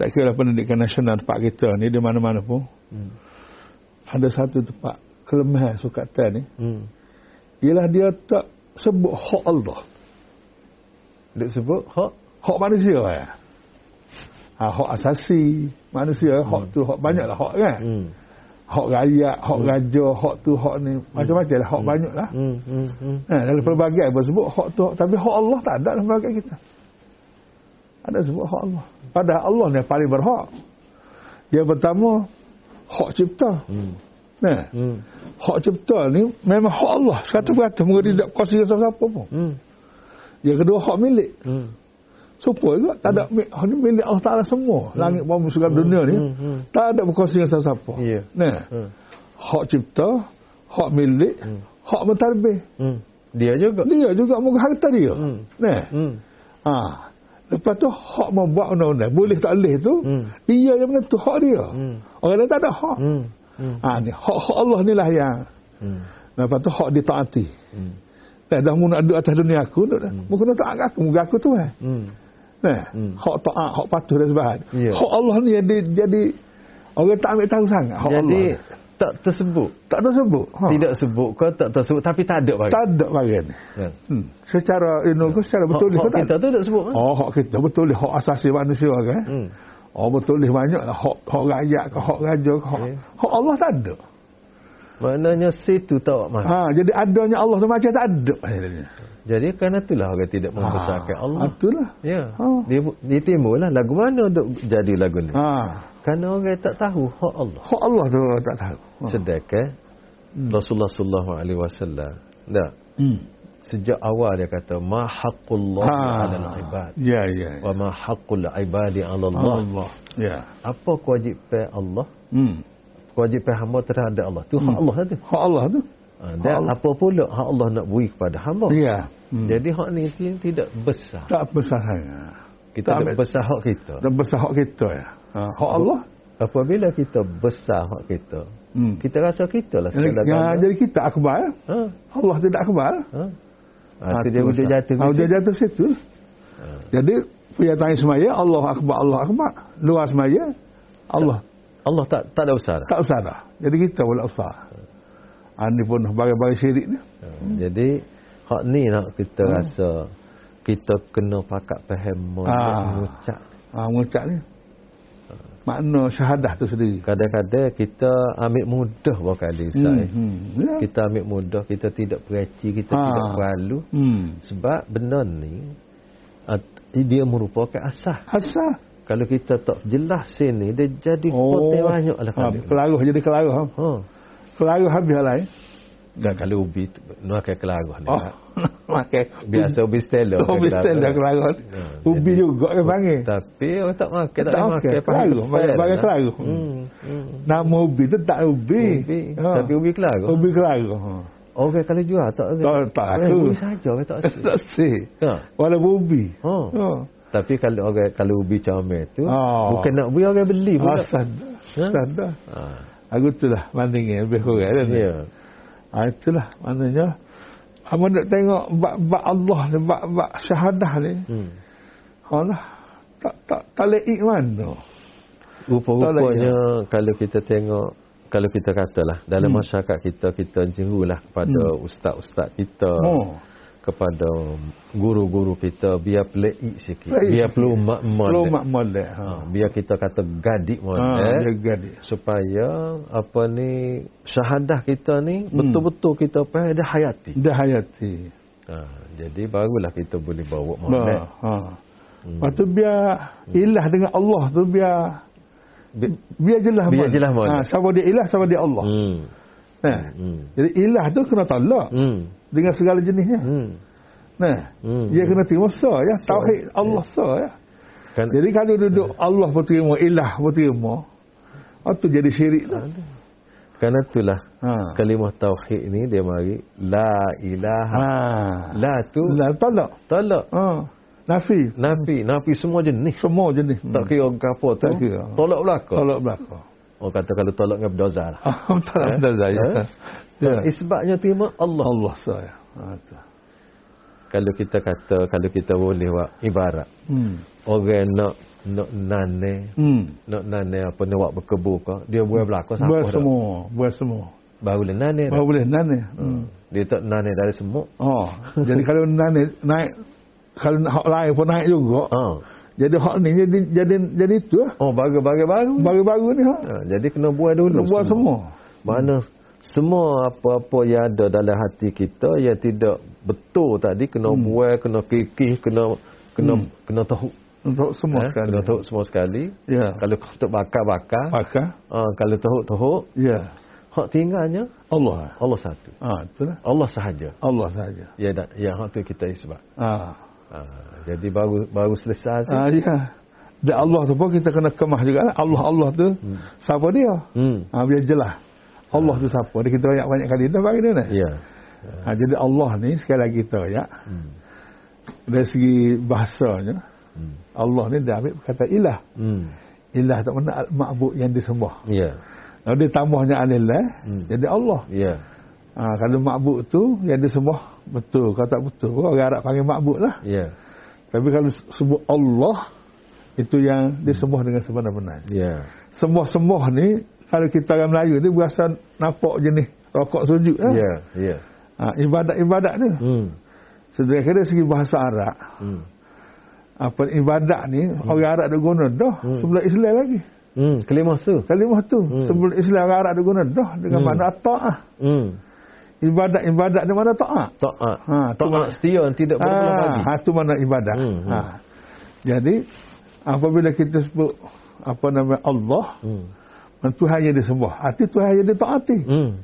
tak kira lah pendidikan nasional tempat kita ni di mana-mana pun Hmm. ada satu tempat kelemahan sukatan ni Hmm. ialah dia tak sebut hak Allah Duk sebut hak hak manusia ya. Ha, hak asasi manusia hak tu hak banyak lah hak kan hmm. hak rakyat hak raja hak tu hak ni macam-macam lah hak banyak lah Hmm. Hmm. Hmm. ha, dalam pelbagai pun sebut hak tu tapi hak Allah tak ada dalam pelbagai kita ada sebut hak Allah padahal Allah ni paling berhak yang pertama hak cipta Hmm. nah Hmm. hak cipta ni memang hak Allah kata berkata mereka tidak kuasa siapa-siapa pun Hmm. yang kedua hak milik Hmm. Supaya juga tak ada hak ni milik Allah Taala semua. Langit bumi segala dunia ni Hmm. Hmm. tak ada berkuasa dengan siapa. Ya. Nah, Hmm. hak cipta, hak milik, Hmm. hak mentadbir. Hmm. Dia juga. Dia juga muka harta dia. Hmm. Nah. Hmm. Ha. Lepas tu hak membuat undang-undang. Boleh tak boleh tu Hmm. dia yang menentu hak dia. Hmm. Orang lain tak ada hak. Hmm. Hmm. Ha ni hak-hak Allah ni lah yang Hmm. Lepas tu hak ditaati. Hmm. Tak dah mu nak duduk atas dunia aku, duduk dah. Mu kena taat aku, muka aku tu kan. Hmm. Nah, Hmm. hak taat, hak patuh dan sebagainya. Ya. Hak Allah ni jadi jadi orang tak ambil tahu sangat hak Jadi Allah. tak tersebut. Tak ada sebut. Ha. Tidak sebut ke tak tersebut tapi tak ada bagi. Tak ada bagian. Kan? Hmm. Secara ini ke secara betul hak, ni hak tak kita tu tak sebut kan? Oh, hak kita betul hak asasi manusia kan. Hmm. Oh betul banyak lah hak hak rakyat ke hak raja ke hak, Ya. hak Allah tak ada. Maknanya situ tak awak mana. Ha, jadi adanya Allah tu macam tak ada. Jadi kerana itulah orang tidak membesarkan Ha, Allah. Itulah. Ya. Ha. Dia, dia timbul lah lagu mana duk jadi lagu ni. Ha. Kerana orang tak tahu hak Allah. Hak Allah tu tak tahu. Ha. Sedangkan Hmm. Rasulullah sallallahu alaihi wasallam dah Hmm. sejak awal dia kata ma haqqullah Ha. 'alal ibad Ya, ya. ya. wa ma haqqul ibadi 'ala Allah. Allah. Ya. Apa kewajipan Allah? Hmm. Kewajipan hamba terhadap Allah. Tu hak Allah tu. Hak Allah tu. Ha, dan Allah. apa pula hak Allah nak beri kepada hamba. Ya. Hmm. Jadi hak ni ti- tidak besar. tak besar sangat. Kita tak tak ambil- besar hak kita. Tak besar hak kita ya. Ha. Hak Allah. Apabila kita besar hak kita, Hmm. kita rasa kita lah segala-galanya. ya, jadi kita akbar. Ha? Allah tidak akbar. Ha? Ha, tu dia udah jatuh. Ha, dia jatuh situ. Ha. Jadi pernyataan semaya Allah akbar Allah akbar. Luar semaya Allah Allah tak tak ada usaha. dah. tak usah dah. Jadi kita boleh usah. Ha, ni pun bagai-bagai syirik ni. Ha, Jadi hak ni nak kita Hmm. rasa kita kena pakat faham Ah. mengucap. Ha, mengucap ni. Makna syahadah tu sendiri. Kadang-kadang kita ambil mudah berkali Hmm. Ustaz. hmm. Ya. Kita ambil mudah, kita tidak pereci, kita Ah. tidak perlu. Hmm. Sebab benda ni dia merupakan asas. Asal. Kalau kita tak jelas sini, dia jadi oh. poten banyak lah ha, kali. kelaruh jadi kelaruh. Ha. Ha. Kelaruh habis lain. Dan kalau ubi tu, nak akan kelaruh ni. Oh. lah. *laughs* Makan. Biasa ubi stella. Oh, bisel dah kelaruh. Ha, Ubi juga ke panggil. Tapi orang tak makan, tak, Tak makan, makan. kelaruh, bagi- bagi kelaruh. Hmm. hmm. Nama ubi tu tak ubi. Ubi. Ha. Tapi ubi kelaruh. Ubi kelaruh. Ha. Orang kalau jual tak Tak, tak Eh, aku. Ubi saja tak *laughs* sih. Ha. Walaupun ubi. Ha. Ha. Tapi kalau orang kalau ubi comel tu Oh. bukan nak beli orang beli pula. Ah, sadar. Ha? Sadar. Ha. Aku tu lah bandingnya lebih kurang kan. Ya. Ha, itulah maknanya. Abang nak tengok bab-bab Allah ni, bab-bab syahadah ni. Hmm. Ha lah. Tak tak tak leik mana. Rupa-rupanya kalau kita tengok kalau kita katalah dalam Hmm. masyarakat kita kita jerulah kepada ustaz-ustaz kita Oh. Kepada guru-guru kita biar pelik sikit Pelik biar perlu mak Belum mak molek. Ha. ha, biar kita kata gadik Ha, jaga dia. supaya apa ni syahadah kita ni Hmm. betul-betul kita pada hayati Dah hayati. ha, jadi barulah kita boleh bawa Ha. molek ha. Lepas tu biar ilah dengan Allah tu biar Bi- biar jelas Biar jelas mana. Ha, sama dia ilah sama dia Allah. hmm. Nah. Hmm. Jadi ilah tu kena tolak Hmm. Dengan segala jenisnya. Hmm. Nah. Hmm. Dia kena terima sah ya. Tauhid Allah sah ya. Kan, Jadi kalau duduk Allah pun terima, ilah pun terima. Oh tu jadi syirik tu. Kerana itulah Ha. kalimah tauhid ni dia mari la ilaha. Ha. La tu La tolak. tolak. Ha. Nafi. Nafi, nafi semua jenis. Semua jenis. Tak kira apa tu. Tak kira. Tolak belaka. Tolak belakang. Orang kata kalau tolak dengan berdosa lah. Ah, tak Eh? ada saya. Eh? Ya. Isbatnya terima Allah. Allah saya. Tu. Kalau kita kata, kalau kita boleh buat ibarat. Hmm. Orang nak nak nane, Hmm. nak nane apa ni buat berkebu ke, dia buat belaka siapa Buat semua, buat semua. Baru boleh nane. Oh boleh nane. Hmm. Dia tak nane dari semua. Oh, jadi kalau nane naik kalau nak hak lain pun naik juga. Ha. Jadi hak ni jadi jadi jadi itu lah. Oh, baru-baru baru. Baru-baru ni hak. Ha, jadi kena buat dulu. Kena buat semua. Mana semua apa-apa yang ada dalam hati kita yang tidak betul tadi kena Hmm. buat, kena kikih, kena kena Hmm. kena tahu. Untuk semua Eh, sekali. Kena tahu semua sekali. Ya. Kalau untuk bakar-bakar, Pakar. ha, kalau tahu-tahu, Ya. hak tinggalnya Allah. Allah satu. Ah, itulah. Allah sahaja. Allah saja. Ya yang hak tu kita isbat. Ah. Ha, jadi baru baru selesai tu. Ah, ya. Dan Allah tu pun kita kena kemah juga. Allah Allah tu Hmm. siapa dia? Hmm. Ah, biar jelas. Allah tu siapa? Dia kita banyak banyak kali dah bagi dia ni. Ya. Ha, jadi Allah ni sekali lagi kita ya. Hmm. Dari segi bahasanya Hmm. Allah ni dia ambil kata ilah. Hmm. Ilah tak mana al-ma'bud yang disembah. Ya. Kalau dia tambahnya alillah, Hmm. jadi Allah. Ya. Ha, kalau ma'bud tu yang disembah betul, kalau tak betul, orang Arab panggil ma'bud lah. Ya. Tapi kalau sebut Allah itu yang disembah dengan sebenar-benar. Ya. Sembah-sembah ni kalau kita orang Melayu ni berasa nampak jenis rokok sujud lah. Ya, ya. Ha, ibadat-ibadat ni. Hmm. Sedangkan dari segi bahasa Arab, Hmm. apa ibadat ni orang Arab ada guna dah sebelum Islam lagi. Hmm, kelimah tu. Kalimah tu sebelum Islam orang Arab ada guna dah dengan Hmm. makna ta'ah. Hmm. Ibadat-ibadat ni mana ta'ah. Taat. Ha, Taat setia tidak Ah, lagi. ha, tu mana ibadat. Hmm, hmm. Ha. Jadi apabila kita sebut apa nama Allah, Hmm. Tuhan yang disembah. Hati Tuhan yang ditaati. Hmm.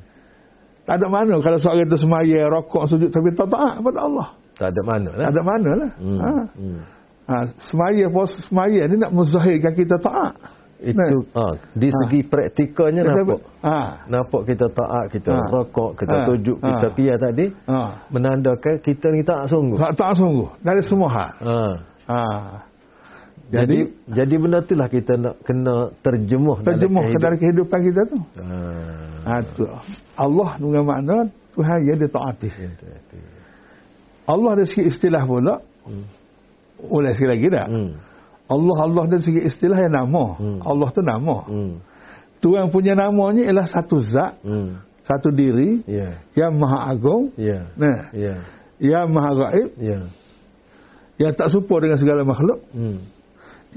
Tak ada mana kalau seorang itu semaya, rokok, sujud tapi tak taat kepada Allah. Tak ada mana lah. Tak ada mana lah. Hmm. Ha. Hmm. Ha, semaya puasa semaya ni nak menzahirkan kita taat. Itu ah, di segi praktikalnya nampak. Ha. Nampak kita taat, kita Ha. rokok, kita Ha. sujud, Ha. kita piyah tadi. Ha. Menandakan kita ni tak sungguh. Tak taat sungguh dari semua hal. Ha. Ha. Jadi, Jadi jadi benda itulah kita nak kena terjemuh terjemuh ke dalam dalam kehidupan kita tu. Ha. Ha, tu. Allah dengan makna Tuhan yang ditaati. Allah dari segi istilah pula Hmm. boleh sekali lagi tak? Hmm. Allah Allah dari segi istilah yang nama. Hmm. Allah tu nama. Hmm. Tuhan punya namanya ialah satu zat, Hmm. satu diri Ya. yang maha agung, Ya. nah, Ya. yang maha gaib, Ya. yang tak serupa dengan segala makhluk, Hmm.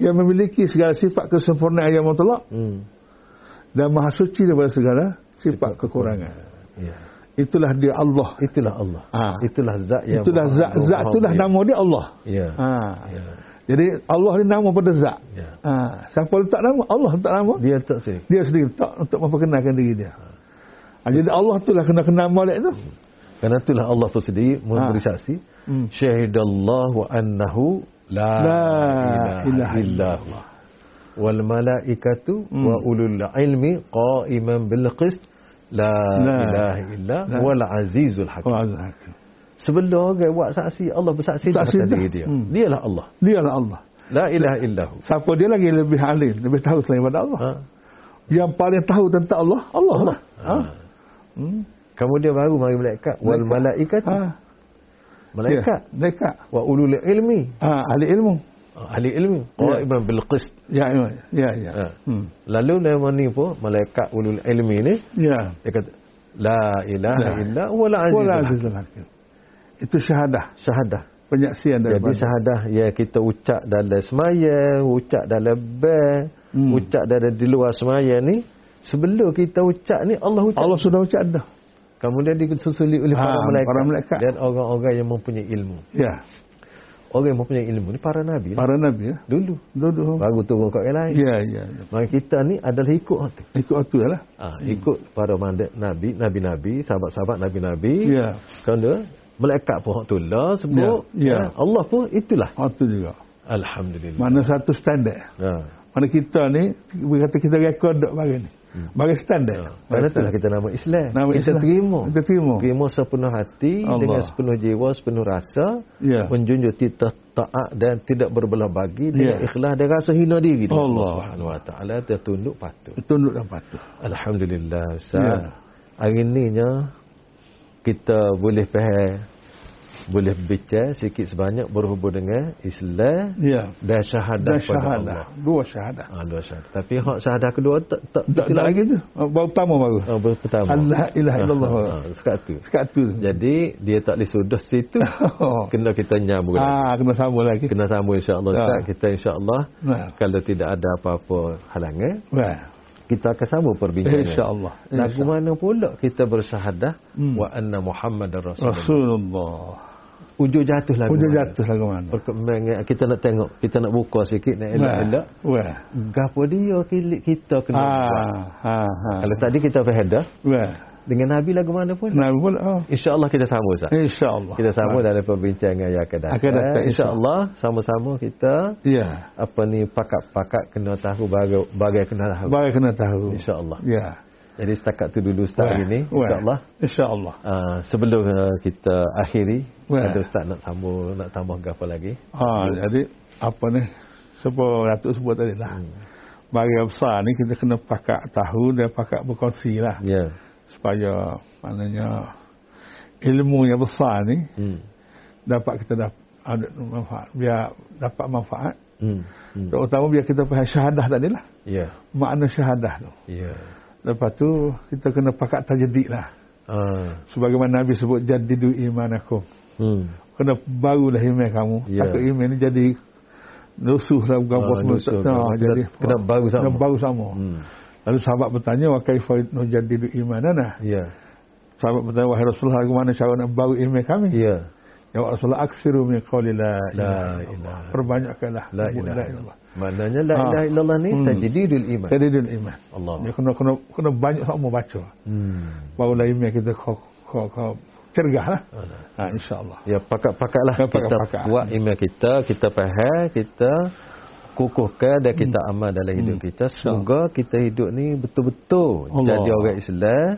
yang memiliki segala sifat kesempurnaan yang mutlak Hmm. dan maha suci daripada segala sifat kekurangan. Ya. Itulah dia Allah. Itulah Allah. Ha. Itulah zat yang Itulah zat, zat itulah nama dia Allah. Ya. Ha. Ya. Jadi Allah ni nama pada zat. Ya. Ha. Siapa letak nama? Allah letak nama. Dia tak sendiri. Dia sendiri letak untuk memperkenalkan diri dia. Ha. Jadi Allah itulah kena kenal molek tu. Kerana itulah Allah pun sendiri memberi Ha. saksi. Hmm. Syahidallahu annahu la, La ilaha ilaha illallah. Wal malaikatu Hmm. wa ulul ilmi qa'iman bil qist la, La. ilaha illa La. wal azizul hakim. Allah Azza Hakim. Sebelum orang buat saksi, Allah bersaksi Saksi atas diri dia. Hmm. Dialah Allah. Dialah Allah. La ilaha illahu. Siapa dia lagi lebih alim, lebih tahu selain pada Allah. Ha. Yang paling tahu tentang Allah, Allah, lah. Ha. Hmm. Kemudian baru mari malaikat wal malaikat Ha. malaikat Ya, mereka. wa ulul ilmi Ha, ahli ilmu. ahli ilmi qa'iman bil qist. Ya, ya, ya. ya. Ha. Hmm. Lalu nama ni pun malaikat ulul ilmi ni Ya. dia kata la ilaha La. illa wal azizul Wala hakim. azizul hakim. Itu syahadah, syahadah. penyaksian Jadi daripada. syahadah ya kita ucap dalam semaya, ucap dalam bel, Hmm. ucap dalam di luar semaya ni sebelum kita ucap ni Allah ucap. Allah sudah ucap dah. Kemudian disusuli oleh Ha, para malaikat, para malaikat. dan orang-orang yang mempunyai ilmu. Ya, Orang yang mempunyai ilmu ni para nabi lah. para nabi ya. dulu Duduk. baru turun kat orang lain. Ya, ya. ya. Maka kita ni adalah ikut hati. Ikut itu lah. Ah, ikut para mandat nabi, nabi-nabi, sahabat-sahabat nabi-nabi. Ya. Kerana malaikat pun hak tu lah sebut. Ya, ya. Allah pun itulah. Itu juga. Alhamdulillah. Mana satu standard. Ha. Mana kita ni, kata kita rekod dok bagi ni. Bagi standard. Hmm. Kerana itulah kita nama Islam. Nama kita Islam. terima. Kita terima. Terima sepenuh hati Allah. dengan sepenuh jiwa, sepenuh rasa. Ya. Menjunjung kita taat dan tidak berbelah bagi dengan Ya. ikhlas dan rasa hina diri Allah. Allah Subhanahu Wa Taala dan tunduk patuh. Tunduk dan patuh. Alhamdulillah Ustaz. Ya. Hari ni nya kita boleh faham boleh bicara sikit sebanyak berhubung dengan Islam Ya. dan syahadah Dan pada syahadah. Allah. Dua syahadah. Ah, dua syahadah. Tapi hak syahadah kedua tak tak Tak, tak lagi tu. Baru pertama baru. Oh, baru pertama. Allah ilaha illallah. Ah, ah, sekat tu. Sekat tu. Jadi dia tak boleh sudah situ. Oh. *laughs* Kena kita nyambung lagi. Ah, kena sambung lagi. Kena sambung insya-Allah Ustaz. Ah. Kita insya-Allah Nah. kalau tidak ada apa-apa halangan, Wah. Kita akan sambung perbincangan. Insya-Allah. Lagu mana pula kita bersyahadah Hmm. wa anna Muhammadar Rasulullah. Rasulullah. Ujung jatuh lagu. Mana? jatuh lagu mana? Perkembangan kita nak tengok, kita nak buka sikit nak elak-elak. Wah. Gapo dia kilik kita kena. Ah, ha, ha. Kalau tadi kita faham Wah. Dengan Nabi lagu mana pun. Nabi pula. Oh. InsyaAllah kita sambung Ustaz. InsyaAllah. Kita sambung dalam perbincangan yang akan datang. Akan datang, InsyaAllah sama-sama kita Ya. apa ni pakat-pakat kena tahu bagai, bagai kena tahu. Bagi kena tahu. InsyaAllah. Ya. Jadi setakat tu dulu Ustaz hari ni. Wah. InsyaAllah. InsyaAllah. Uh, sebelum uh, kita akhiri, Wah. ada Ustaz nak sambung, nak tambah apa lagi? Ha, jadi apa ni? Sebab Datuk sebut tadi lah. Hmm. Bagi besar ni kita kena pakat tahu dan pakat berkongsi lah. Ya. Supaya maknanya ilmu yang besar ni Hmm. dapat kita dapat ada manfaat biar dapat manfaat Hmm. Hmm. terutama biar kita faham syahadah tadi lah Ya. makna syahadah tu Ya. lepas tu kita kena pakat tajdid lah Ah. sebagaimana Nabi sebut jadidu imanakum Hmm. kena barulah iman kamu Ya. takut iman ni jadi lusuh lah bukan Ah, bos semua lusuh. tak Kena- jadi kena baru sama. kena baru sama Hmm. Lalu sahabat bertanya wa kaifa nujaddidu imanana Ya. sahabat bertanya wahai Rasulullah bagaimana cara nak baru iman kami Ya. ya Rasulullah aksiru min qawli la La ilaha illallah perbanyakkanlah La ilaha la illallah. Maknanya la Ah. ilaha illallah ni Hmm. tajdidul iman. tajdidul iman Allah. dia kena kena kena banyak sama baca Hmm. barulah iman kita kau kau kau cergah lah ha, insyaAllah Ya pakat-pakatlah *laughs* Ya, kita pakat-pakat. buat iman kita, kita faham, kita kukuhkan dan kita amal dalam hidup Hmm. kita. Semoga kita hidup ni betul-betul Allah. jadi orang Islam,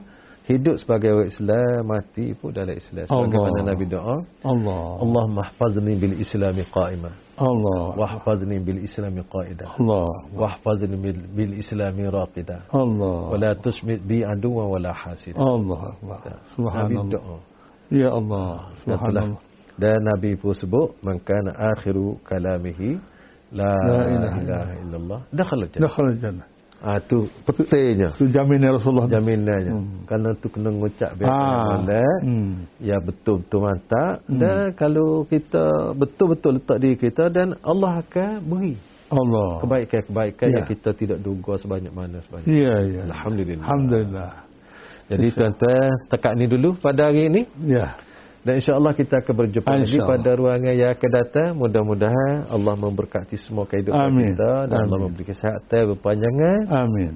hidup sebagai orang Islam, mati pun dalam Islam. Sebagaimana Allah. Nabi doa, Allah Allahumma hfazni bil islami qa'imah, Allah wa hfazni bil islami qa'idah, Allah wa hfazni bil, bil islami raqidah. Allah Wa la tusmit bi aduwa wa la hasida. Allah Akbar. Nabi Subhanallah. doa. Ya Allah. Subhanallah. Dan Nabi pun sebut man kana akhiru kalamihi la, La ilaha ilaha illallah dakhala jannah. Dakhala jannah. Ah tu petainya Itu jaminan Rasulullah. jaminannya. Hmm. Kerana tu kena ngucap biar Ah. ah. Hmm. Ya betul-betul mantap dan kalau kita betul-betul letak diri kita dan Allah akan beri Allah. kebaikan-kebaikan Ya. yang kita tidak duga sebanyak mana sebanyak. Ya, ya. Alhamdulillah. Alhamdulillah. Jadi tuan-tuan tekat ni dulu pada hari ini. Ya. Dan insya-Allah kita akan berjumpa lagi pada ruangan yang akan datang. Mudah-mudahan Allah memberkati semua kehidupan Amin. kita dan Allah Amin. memberi kesihatan berpanjangan Amin.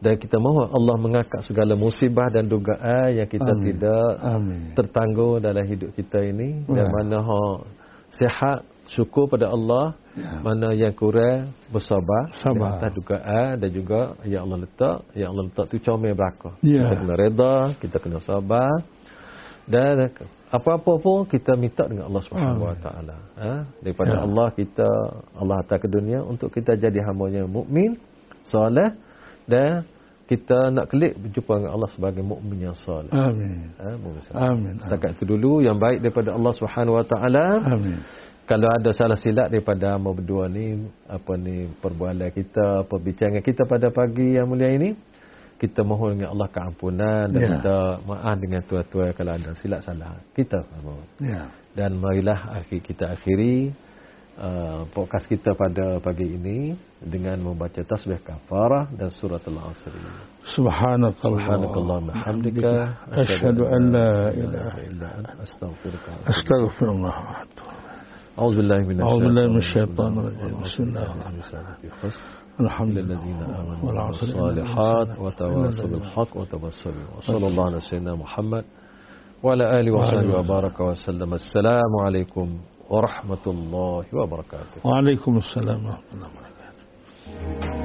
dan kita mohon Allah mengangkat segala musibah dan dugaan yang kita Amin. tidak Amin. tertangguh dalam hidup kita ini dan Ya. mana ha sihat syukur pada Allah Ya. mana yang kurang bersabar Sabar. atas dugaan dan juga yang Allah letak yang Allah letak tu comel belaka Ya. kita kena reda kita kena sabar dan apa-apa pun kita minta dengan Allah Subhanahu Wa Taala ha? daripada Ya. Allah kita Allah hantar ke dunia untuk kita jadi hamba-Nya mukmin soleh dan kita nak kelik berjumpa dengan Allah sebagai mukmin yang soleh Amin. ha? Amin. Setakat itu dulu yang baik daripada Allah Subhanahu Wa Taala. Amin. Kalau ada salah silap daripada hamba berdua ni, apa ni perbualan kita, perbincangan kita pada pagi yang mulia ini, kita mohon dengan Allah keampunan dan Ya. kita maaf dengan tuan-tuan kalau ada silap salah. Kita mohon. Ya. Dan marilah akhir kita akhiri uh, podcast kita pada pagi ini dengan membaca tasbih kafarah dan surat al-asr. Subhanakallah. Subhanakallahumma hamdika Asyhadu an la ilaha illa anta astaghfiruka wa atubu ilaik. Astaghfirullah. wa atubu. أعوذ بالله من أعوذ بالله من الشيطان الشيطان الرجيم. بسم الله الرحمن الرحيم الحمد لله. الذين آمنوا والعصر الإنسان- وتواصوا بالحق وتواصوا وصلى الله على سيدنا محمد وعلى آله وصحبه وبارك وسلم. السلام عليكم ورحمة الله وبركاته. وعليكم السلام ورحمة الله وبركاته.